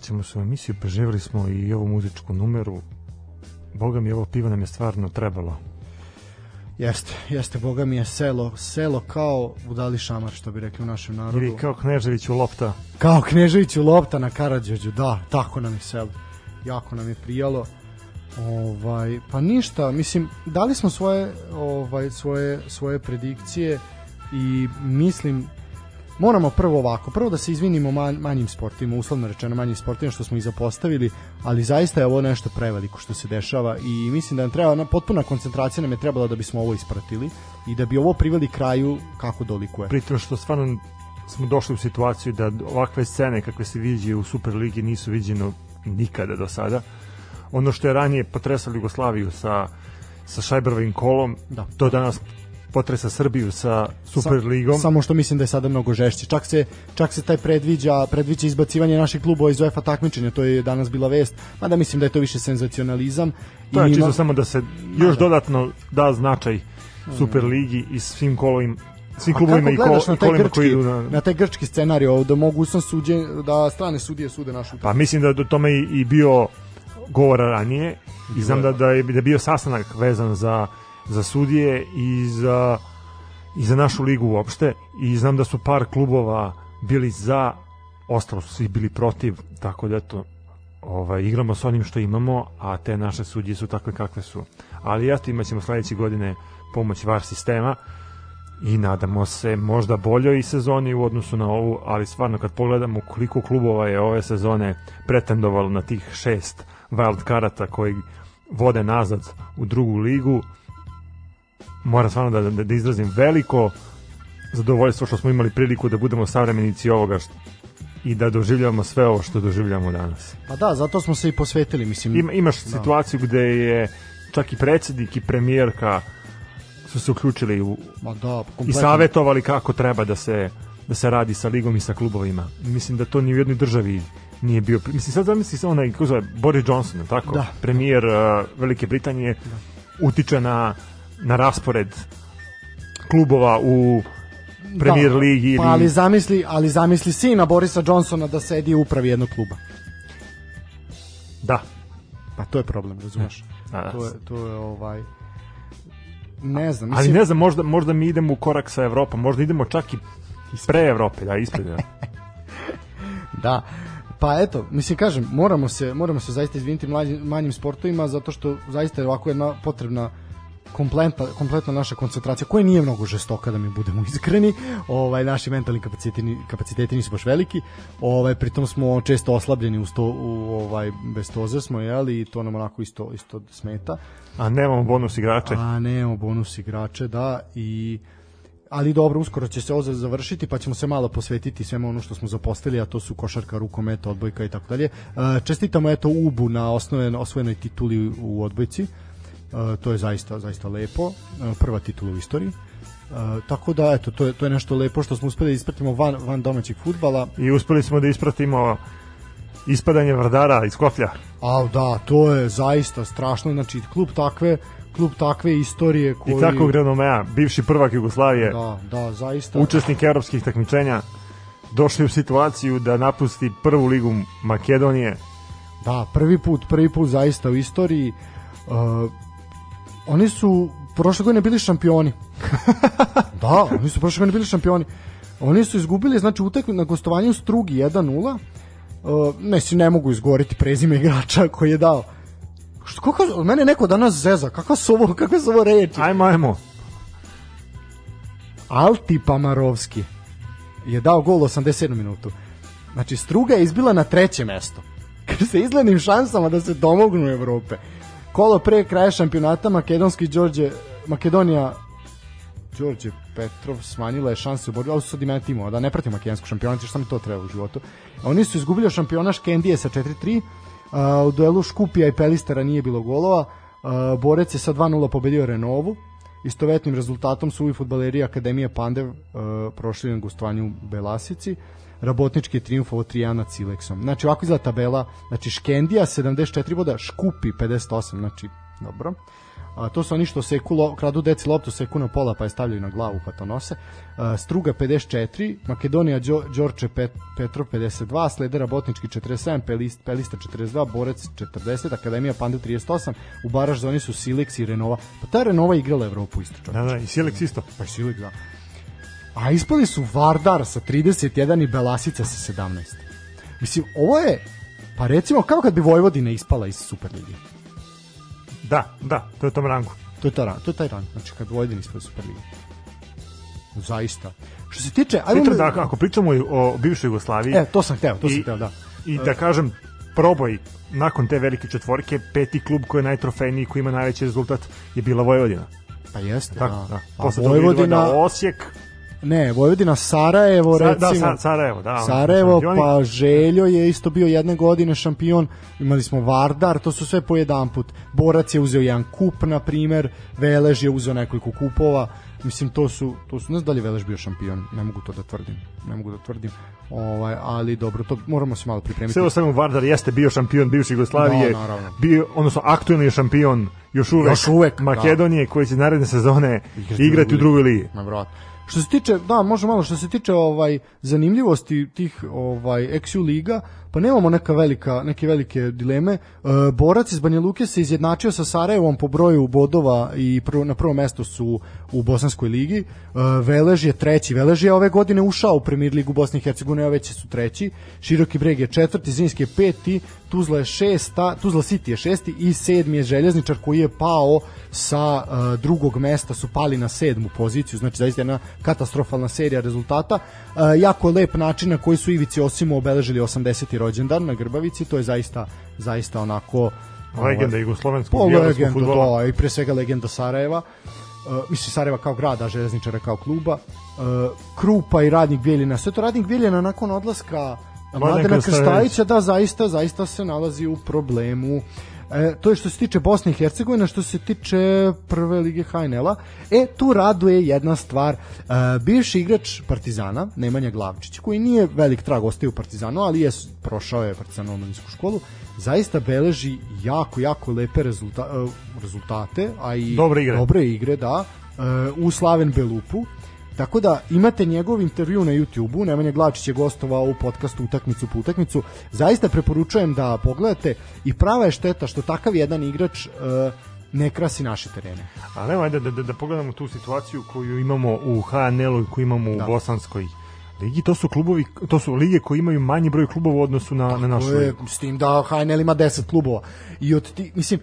Vraćamo se u emisiju, preživjeli smo i ovu muzičku numeru. Boga mi, ovo pivo nam je stvarno trebalo. Jeste, jeste, boga mi je selo, selo kao udali šamar, što bi rekli u našem narodu. Ili kao Knežević u lopta. Kao Knežević u lopta na Karadžođu, da, tako nam je selo. Jako nam je prijalo. Ovaj, pa ništa, mislim, dali smo svoje, ovaj, svoje, svoje predikcije i mislim, moramo prvo ovako, prvo da se izvinimo man, manjim sportima, uslovno rečeno manjim sportima što smo ih zapostavili, ali zaista je ovo nešto preveliko što se dešava i mislim da nam treba, na, potpuna koncentracija nam je trebala da bismo ovo ispratili i da bi ovo priveli kraju kako dolikuje. Pritom što stvarno smo došli u situaciju da ovakve scene kakve se viđaju u Superligi nisu viđeno nikada do sada. Ono što je ranije potresalo Jugoslaviju sa, sa Šajbrovim kolom, Da. to danas potresa Srbiju sa Superligom. Samo što mislim da je sada mnogo žešće. Čak se čak se taj predviđa predviđa izbacivanje naših klubova iz UEFA takmičenja, to je danas bila vest. Mada mislim da je to više senzacionalizam To je i čisto samo da se još da. dodatno da značaj Superligi i svim kolovim svim klubovima i, ko, gledaš na taj grčki, koji idu na... na taj grčki scenarij da mogućnost suđe da strane sudije sude našu Pa mislim da je do tome i, i bio govora ranije i znam da, da, je, da je bio sastanak vezan za, za sudije i za, i za našu ligu uopšte i znam da su par klubova bili za, ostalo su svi bili protiv, tako da eto, ovaj, igramo s onim što imamo, a te naše sudije su takve kakve su. Ali eto, imat ćemo sledeće godine pomoć VAR sistema i nadamo se možda boljoj sezoni u odnosu na ovu, ali stvarno kad pogledamo koliko klubova je ove sezone pretendovalo na tih šest wild karata koji vode nazad u drugu ligu, moram stvarno da, da, da izrazim veliko zadovoljstvo što smo imali priliku da budemo savremenici ovoga št- i da doživljavamo sve ovo što doživljavamo danas. Pa da, zato smo se i posvetili, mislim. Ima, imaš situaciju gde je čak i predsednik i premijerka su se uključili u, Ma da, i kompletno. savetovali kako treba da se da se radi sa ligom i sa klubovima. Mislim da to ni u jednoj državi nije bio. Mislim sad zamisli se onaj kako zove Boris Johnson, tako? Da. Premijer uh, Velike Britanije utiče na na raspored klubova u Premier Da, ligi ili Pa ali zamisli, ali zamisli sina Borisa Johnsona da sedi u upravi jednog kluba. da. Pa to je problem, razumeš? Da, da. To je, to je ovaj... Ne znam, Ali mislim, ne znam, možda, možda mi idemo u korak sa Evropom, možda idemo čak i pre Evrope, da, ispred. Da. Da. Pa eto, mislim kažem, moramo se moramo se zaista izviniti mlađim, manjim sportovima zato što zaista je ovako jedna potrebna kompletna, kompletna naša koncentracija koja nije mnogo žestoka da mi budemo iskreni ovaj naši mentalni kapaciteti kapaciteti nisu baš veliki ovaj pritom smo često oslabljeni uz to u ovaj bez toze smo jeli i to nam onako isto isto smeta A nemamo bonus igrače. a nemamo bonus igrače da i ali dobro, uskoro će se ovo završiti, pa ćemo se malo posvetiti svemu ono što smo zapostavili, a to su košarka, rukomet, odbojka i tako dalje. E, Čestitamo eto Ubu na osnoven, osvojenoj tituli u odbojci. To je zaista zaista lepo. Prva titula u istoriji. E, tako da eto to je to je nešto lepo što smo uspeli da ispratimo van van domaćeg fudbala. I uspeli smo da ispratimo ispadanje Vardara iz Koplja. A da, to je zaista strašno, znači klub takve klub takve istorije koji I takvog renomea, bivši prvak Jugoslavije, da, da, zaista učesnik evropskih takmičenja, došli u situaciju da napusti prvu ligu Makedonije. Da, prvi put, prvi put zaista u istoriji. Uh, oni su prošle godine bili šampioni. da, oni su prošle godine bili šampioni. Oni su izgubili, znači utekli na gostovanju Strugi 1-0. Uh, ne, si ne mogu izgovoriti prezime igrača koji je dao. Što, kako, od mene neko danas zeza, kakva su ovo, kakve su ovo reči? Ajmo, ajmo. Alti Pamarovski je dao gol u 87. minutu. Znači, Struga je izbila na treće mesto. Sa izglednim šansama da se domognu Evrope. Kolo pre kraja šampionata Makedonski Đorđe, Makedonija Đorđe Petrov smanjila je šanse u borbi, ali su sad i mene timova, da ne pratim makedonskog šampionata, što mi to treba u životu. Oni su izgubili šampiona Škendije sa 4-3, a, u duelu Škupija i Pelistera nije bilo golova, a, Borec je sa 2-0 pobedio Renovu, istovetnim rezultatom su i futbaleri Akademije Pandev uh, prošli na gostovanju u Belasici. Rabotnički je triumfovao 3 nad Sileksom. Znači ovako izgleda tabela, znači Škendija 74 boda, Škupi 58, znači Dobro. A, to su oni što seku, lo, kradu deci loptu, seku na pola pa je stavljaju na glavu pa to nose. A, Struga 54, Makedonija Đo, Đorče Pet, Petrov 52, Sledera Botnički 47, Pelist, Pelista 42, Borec 40, Akademija Panda 38, u baraž zoni su Silex i Renova. Pa ta Renova igrala Evropu isto čovječe. Da, da, i Silex isto. Pa i Silex, da. A ispali su Vardar sa 31 i Belasica sa 17. Mislim, ovo je, pa recimo, kao kad bi Vojvodina ispala iz Superlige. Da, da, to je tom rangu. To je, ta, to je taj rang, znači kad Vojvodina ispala iz Superlige. Zaista. Što se tiče, ajmo... Sutra, da, ako pričamo o bivšoj Jugoslaviji, E, to sam hteo, to sam I- hteo, da. i da kažem, proboj nakon te velike četvorke, peti klub koji je najtrofejniji, koji ima najveći rezultat, je bila Vojvodina. Pa jeste, Tako, da. da. A Posle Vojvodina, Vojvodina... Osijek, ne, Vojvodina Sarajevo, Sa, recimo. da, Sa, Sarajevo, da. Sarajevo, šampioni. pa Željo je isto bio jedne godine šampion, imali smo Vardar, to su sve po jedan put. Borac je uzeo jedan kup, na primer, Velež je uzeo nekoliko kupova, mislim to su, to su, ne znam da li je Velež bio šampion, ne mogu to da tvrdim, ne mogu da tvrdim, ovaj, ali dobro, to moramo se malo pripremiti. Sve svemu Vardar jeste bio šampion bivše Jugoslavije, Da, naravno. bio, odnosno aktuelni je šampion još uvek, Još uvek, da. Makedonije koji će naredne sezone Igrati igrati u drugoj ligi. Ma. Što se tiče, da, može malo, što se tiče ovaj zanimljivosti tih ovaj XU liga, pa nemamo neka velika, neke velike dileme. E, Borac iz Banja Luke se izjednačio sa Sarajevom po broju bodova i prvo, na prvom mestu su u Bosanskoj ligi. E, Velež je treći. Velež je ove godine ušao u Premier ligu Bosne i Hercegovine, a već su treći. Široki breg je četvrti, Zrinski je peti, Tuzla je šesta, Tuzla City je šesti i sedmi je Željezničar koji je pao sa uh, drugog mesta, su pali na sedmu poziciju, znači zaista jedna katastrofalna serija rezultata. Uh, jako lep način na koji su Ivici Osimo obeležili 80. rođendan na Grbavici, to je zaista zaista onako Legenda jugoslovenskog po jadranskog legenda, fudbala. da, i pre svega legenda Sarajeva. Uh, mislim Sarajeva kao grada, Železničara kao kluba. Uh, Krupa i Radnik Bijeljina. Sve to Radnik Bijeljina nakon odlaska Mladena. Krstajića, da, zaista, zaista se nalazi u problemu. E, to je što se tiče Bosne i Hercegovine, što se tiče prve lige HNL-a. E, tu raduje jedna stvar. E, bivši igrač Partizana, Nemanja Glavčić, koji nije velik trag ostaje u Partizanu, ali je prošao je Partizanu omladinsku školu, zaista beleži jako, jako lepe rezulta, e, rezultate, a i Dobre igre. dobre igre, da, e, u Slaven Belupu. Tako da imate njegov intervju na YouTubeu, Nemanja Glačić je gostovao u podcastu Utakmicu po utakmicu. Zaista preporučujem da pogledate i prava je šteta što takav jedan igrač e, ne krasi naše terene. A nema, ajde da, da, da pogledamo tu situaciju koju imamo u HNL-u i koju imamo u Da. Bosanskoj ligi. To su klubovi, to su lige koje imaju manji broj klubova u odnosu na, na našu je, ligu. s tim da HNL ima 10 klubova. I od ti, mislim,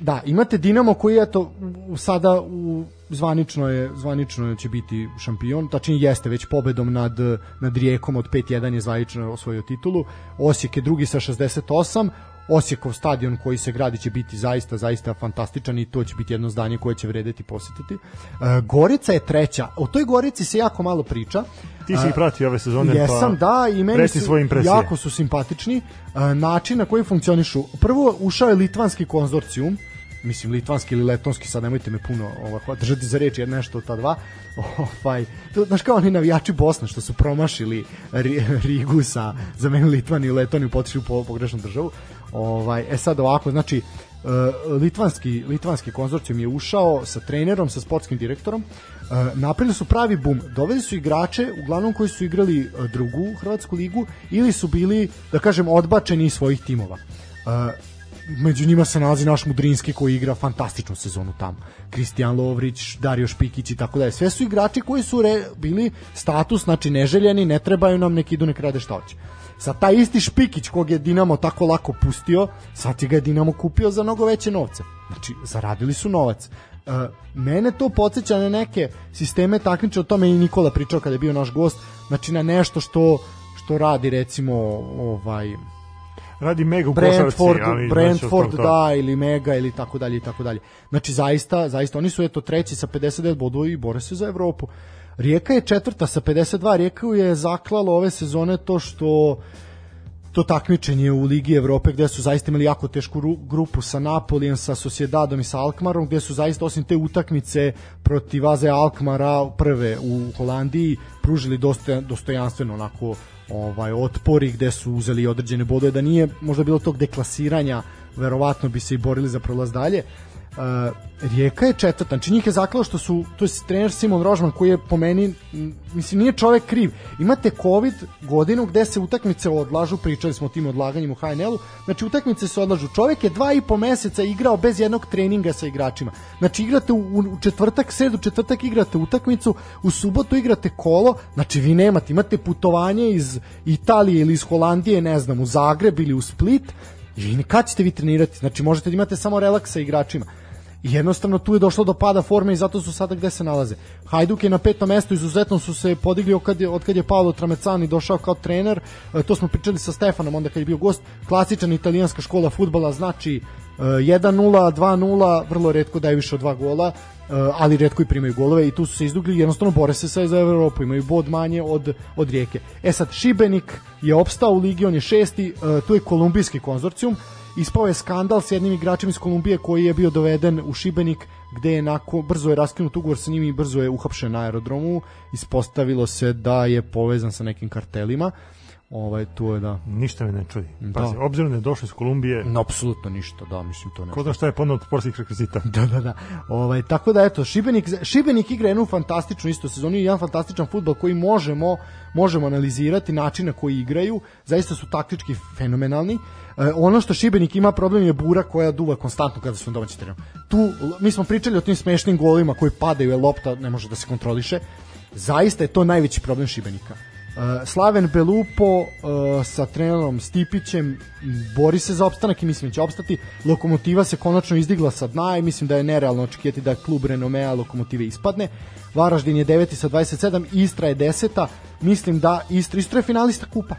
da, imate Dinamo koji je to sada u zvanično je zvanično će biti šampion, tačnije jeste već pobedom nad nad Rijekom od 5-1 je zvanično osvojio titulu. Osijek je drugi sa 68. Osijekov stadion koji se gradi će biti zaista, zaista fantastičan i to će biti jedno zdanje koje će vredeti posetiti. E, Gorica je treća. O toj Gorici se jako malo priča. Ti si ih pratio ove sezone, Jesam, pa da, i meni su svoje impresije. jako su simpatični. E, način na koji funkcionišu. Prvo, ušao je litvanski konzorcijum, mislim litvanski ili letonski, sad nemojte me puno ovaj, držati za reč jer nešto ta dva. Ovaj, znaš kao oni navijači Bosne što su promašili Ri- Rigu sa zamenili Litvaniju i Letoniju, potišli u po- pogrešnu državu. Ovaj, e sad ovako, znači, e, litvanski, litvanski konzorcijum je ušao sa trenerom, sa sportskim direktorom, e, napravili su pravi bum, doveli su igrače, uglavnom koji su igrali e, drugu Hrvatsku ligu ili su bili, da kažem, odbačeni iz svojih timova. Među njima se nalazi naš Mudrinski koji igra fantastičnu sezonu tamo. Kristijan Lovrić, Dario Špikić i tako dalje. Sve su igrači koji su re, bili status, znači neželjeni, ne trebaju nam, nek idu nek rade šta hoće. Sa taj isti Špikić kog je Dinamo tako lako pustio, sad je ga je Dinamo kupio za mnogo veće novce. Znači, zaradili su novac. E, mene to podsjeća na neke sisteme takmiče, o tome i Nikola pričao kada je bio naš gost, znači na nešto što što radi recimo ovaj Radi mega u košarci, Brentford, ali Brentford znači, da ili Mega ili tako dalje i tako dalje. Znači zaista, zaista oni su eto treći sa 59 bodova i bore se za Evropu. Rijeka je četvrta sa 52, Rijeka je zaklalo ove sezone to što to takmičenje u Ligi Evrope gde su zaista imali jako tešku ru- grupu sa Napolijem, sa Sociedadom i sa Alkmarom gde su zaista osim te utakmice protiv Aze Alkmara prve u Holandiji pružili dosta, dostojanstveno onako ovaj otpor i gde su uzeli određene bodove da nije možda bilo tog deklasiranja verovatno bi se i borili za prolaz dalje Uh, Rijeka je četvrta, znači njih je zaklao što su, to je trener Simon Rožman koji je po meni, mislim nije čovek kriv, imate COVID godinu gde se utakmice odlažu, pričali smo o tim odlaganjima u HNL-u, znači utakmice se odlažu, čovek je dva i po meseca igrao bez jednog treninga sa igračima, znači igrate u, u četvrtak, sredu, četvrtak igrate utakmicu, u subotu igrate kolo, znači vi nemate, imate putovanje iz Italije ili iz Holandije, ne znam, u Zagreb ili u Split, i kad ćete vi trenirati, znači možete da imate samo relaks sa igračima, I jednostavno tu je došlo do pada forme i zato su sada gde se nalaze. Hajduk je na petom mestu, izuzetno su se podigli od kad je, od kad je Paolo Tramecani došao kao trener, e, to smo pričali sa Stefanom onda kad je bio gost, klasičan italijanska škola futbala, znači e, 1-0, 2-0, vrlo redko daju više od dva gola, e, ali redko i primaju golove i tu su se izdugli, jednostavno bore se sa za Evropu, imaju bod manje od, od Rijeke. E sad, Šibenik je opstao u ligi, on je šesti, e, tu je kolumbijski konzorcijum, ispao je skandal s jednim igračem iz Kolumbije koji je bio doveden u Šibenik gde je nakon brzo je raskinut ugovor sa njim i brzo je uhapšen na aerodromu. Ispostavilo se da je povezan sa nekim kartelima ovaj tu je da Ništa me ne čudi. Da. Pazi, obzirom da je došao iz Kolumbije, no, apsolutno ništa da mislim to ne ko zna šta je ponao od sportskih rekvizita. Da, da, da. Ovaj, tako da, eto, Šibenik, Šibenik igra jednu fantastičnu isto sezonu i jedan fantastičan futbol koji možemo, možemo analizirati, način na koji igraju, zaista su taktički fenomenalni. E, ono što Šibenik ima problem je bura koja duva konstantno kada su na domaći teren. Tu, mi smo pričali o tim smešnim golima koji padaju, jer lopta ne može da se kontroliše. Zaista je to najveći problem Šibenika. Uh, Slaven Belupo uh, sa trenerom Stipićem bori se za opstanak i mislim da će opstati. Lokomotiva se konačno izdigla sa dna i mislim da je nerealno očekivati da klub Renomea Lokomotive ispadne. Varaždin je deveti sa 27, Istra je deseta. Mislim da Istra, Istra je finalista kupa.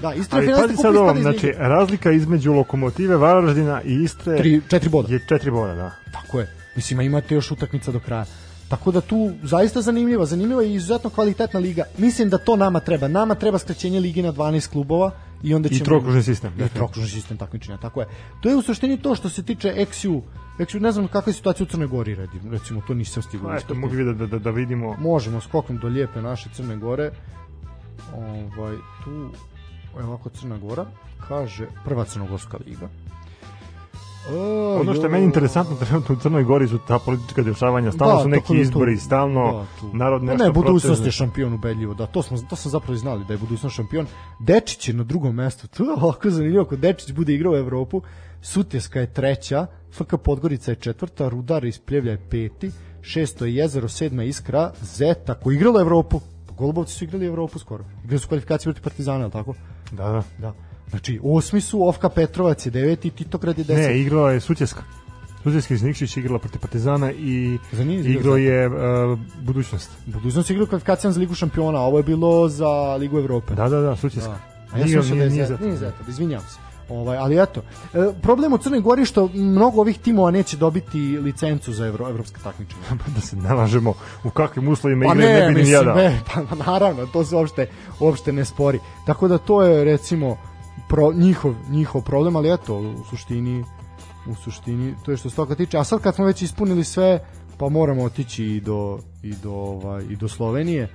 Da, Istra je Ali finalista pazi kupa sad ovom, znači razlika između Lokomotive, Varaždina i Istre Tri, četiri boda. je četiri boda, da. Tako je. Mislim, imate još utakmica do kraja. Tako da tu zaista zanimljiva, zanimljiva i izuzetno kvalitetna liga. Mislim da to nama treba. Nama treba skraćenje lige na 12 klubova i onda I ćemo trokružni sistem. I trokružni sistem takmičenja, tako je. To je u suštini to što se tiče XU. XU ne znam kakva je situacija u Crnoj Gori, radi. recimo to nisam stigao. Da eto, mogu vidjeti da, da, da vidimo. Možemo skokom do lijepe naše Crne Gore. Ovaj tu evo ovako Crna Gora kaže prva crnogorska liga. O, Ono što je meni interesantno trenutno u Crnoj Gori su ta politička dešavanja, stalno Da, su neki da izbori, stalno da, narod nešto ne, budućnost je šampion ubedljivo, da, to smo, to smo zapravo znali da je budućnost šampion. Dečić je na drugom mestu, to je ovako zanimljivo, ako Dečić bude igrao u Evropu, Sutjeska je treća, FK Podgorica je četvrta, Rudar iz Pljevlja je peti, šesto je Jezero, sedma je Iskra, Zeta, koji igrala u Evropu, Golubovci su igrali u Evropu skoro, igrali su kvalifikacije protiv Partizana, tako? Da, da. Da. Znači, osmi su, Ofka Petrovac je deveti, Titograd je deseti. Ne, igrala je Sutjeska. Sutjeska iz Nikšić igrala protiv Partizana i igrao je uh, budućnost. Budućnost je igrao kvalifikacijama za Ligu šampiona, a ovo je bilo za Ligu Evrope. Da, da, da, Sutjeska. Da. A ja sam da je nije- nije Zeta. zato. Nije Zeta, izvinjavam se. Ovaj, ali eto, e, problem u Crnoj Gori što mnogo ovih timova neće dobiti licencu za evro, evropske takmičenje. da se ne lažemo u kakvim uslovima Pa igre ne, ne, bi ni jadao. ne, pa naravno, to se uopšte, uopšte ne spori. Tako da to je recimo pro, njihov, njihov problem, ali eto, u suštini u suštini to je što se toga tiče. A sad kad smo već ispunili sve, pa moramo otići i do i do ovaj i do Slovenije.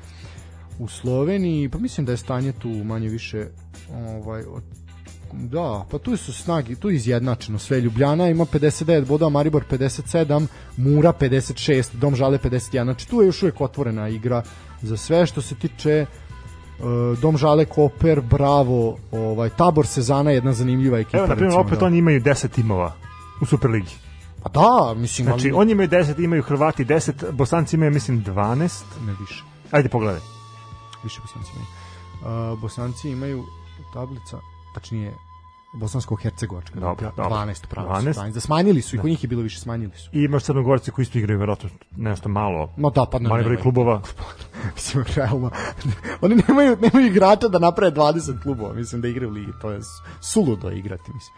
U Sloveniji, pa mislim da je stanje tu manje više ovaj od Da, pa tu su snagi, tu je izjednačeno sve. Ljubljana ima 59 bodova, Maribor 57, Mura 56, Dom Žale 51. Znači tu je još uvijek otvorena igra za sve što se tiče uh, Dom Žale, Koper, Bravo, ovaj Tabor Sezana, jedna zanimljiva ekipa. Evo, na primjer, opet da. oni imaju 10 timova u Superligi. Pa da, mislim, Znači, ali... oni imaju 10, imaju Hrvati 10, Bosanci imaju, mislim, 12. Ne više, Ajde, pogledaj. više Bosanci imaju. Uh, Bosanci imaju tablica, tačnije Bosansko-Hercegovačka. Dobro, liga, dobro. 12 pravo. 12. 12. Da smanjili su i kod njih je bilo više, smanjili su. I imaš Crnogorci koji isto igraju, verovatno, nešto malo. No da, pa ne, Mali broj klubova. mislim, realno. Oni nemaju, nemaju igrača da naprave 20 klubova, mislim, da igraju u ligi. To je suludo igrati, mislim.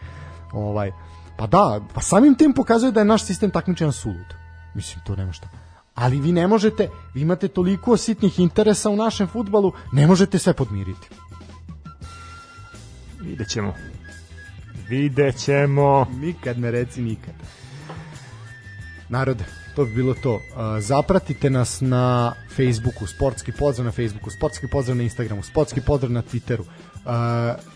Ovaj, pa da, pa samim tim pokazuje da je naš sistem takmičenja sulud. Mislim, to nema šta. Ali vi ne možete, vi imate toliko sitnih interesa u našem futbalu, ne možete sve podmiriti. Vidjet ćemo. Vidjet ćemo. Nikad ne reci nikad. Narode, to bi bilo to. Zapratite nas na Facebooku, Sportski pozdrav na Facebooku, Sportski pozdrav na Instagramu, Sportski pozdrav na Twitteru,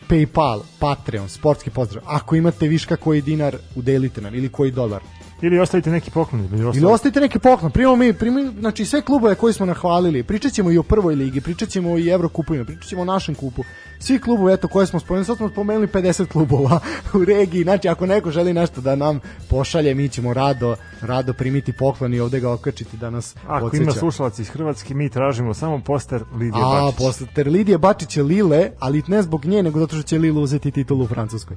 Paypal, Patreon, Sportski pozdrav. Ako imate viška koji dinar, udelite nam ili koji dolar. Ili ostavite neki poklon. između Ili ostavite neki poklon. Primamo mi, primamo, znači sve klubove koje smo nahvalili. Pričat ćemo i o prvoj ligi, pričat ćemo i Evrokupovima, pričat ćemo o našem kupu. Svi klubovi, eto, koje smo spomenuli, sad smo spomenuli 50 klubova u regiji. Znači, ako neko želi nešto da nam pošalje, mi ćemo rado, rado primiti poklon i ovde ga okačiti da nas Ako podsjeća. ima slušalac iz Hrvatske, mi tražimo samo poster Lidije A, Bačić. posle ter Lidije Bačić je Lile, ali ne zbog nje, nego zato što će Lille uzeti titulu u Francuskoj.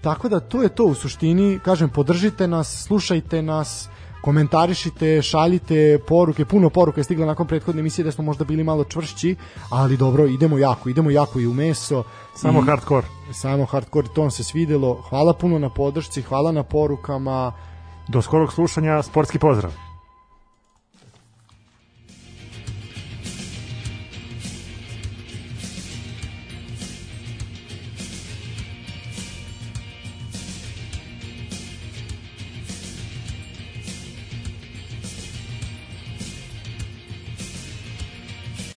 Tako da to je to u suštini, kažem, podržite nas, slušajte nas, komentarišite, šaljite poruke, puno poruka je stigla nakon prethodne emisije da smo možda bili malo čvršći, ali dobro, idemo jako, idemo jako i u meso. Samo i, hardcore. Samo hardcore, to vam se svidelo. Hvala puno na podršci, hvala na porukama. Do skorog slušanja, sportski pozdrav.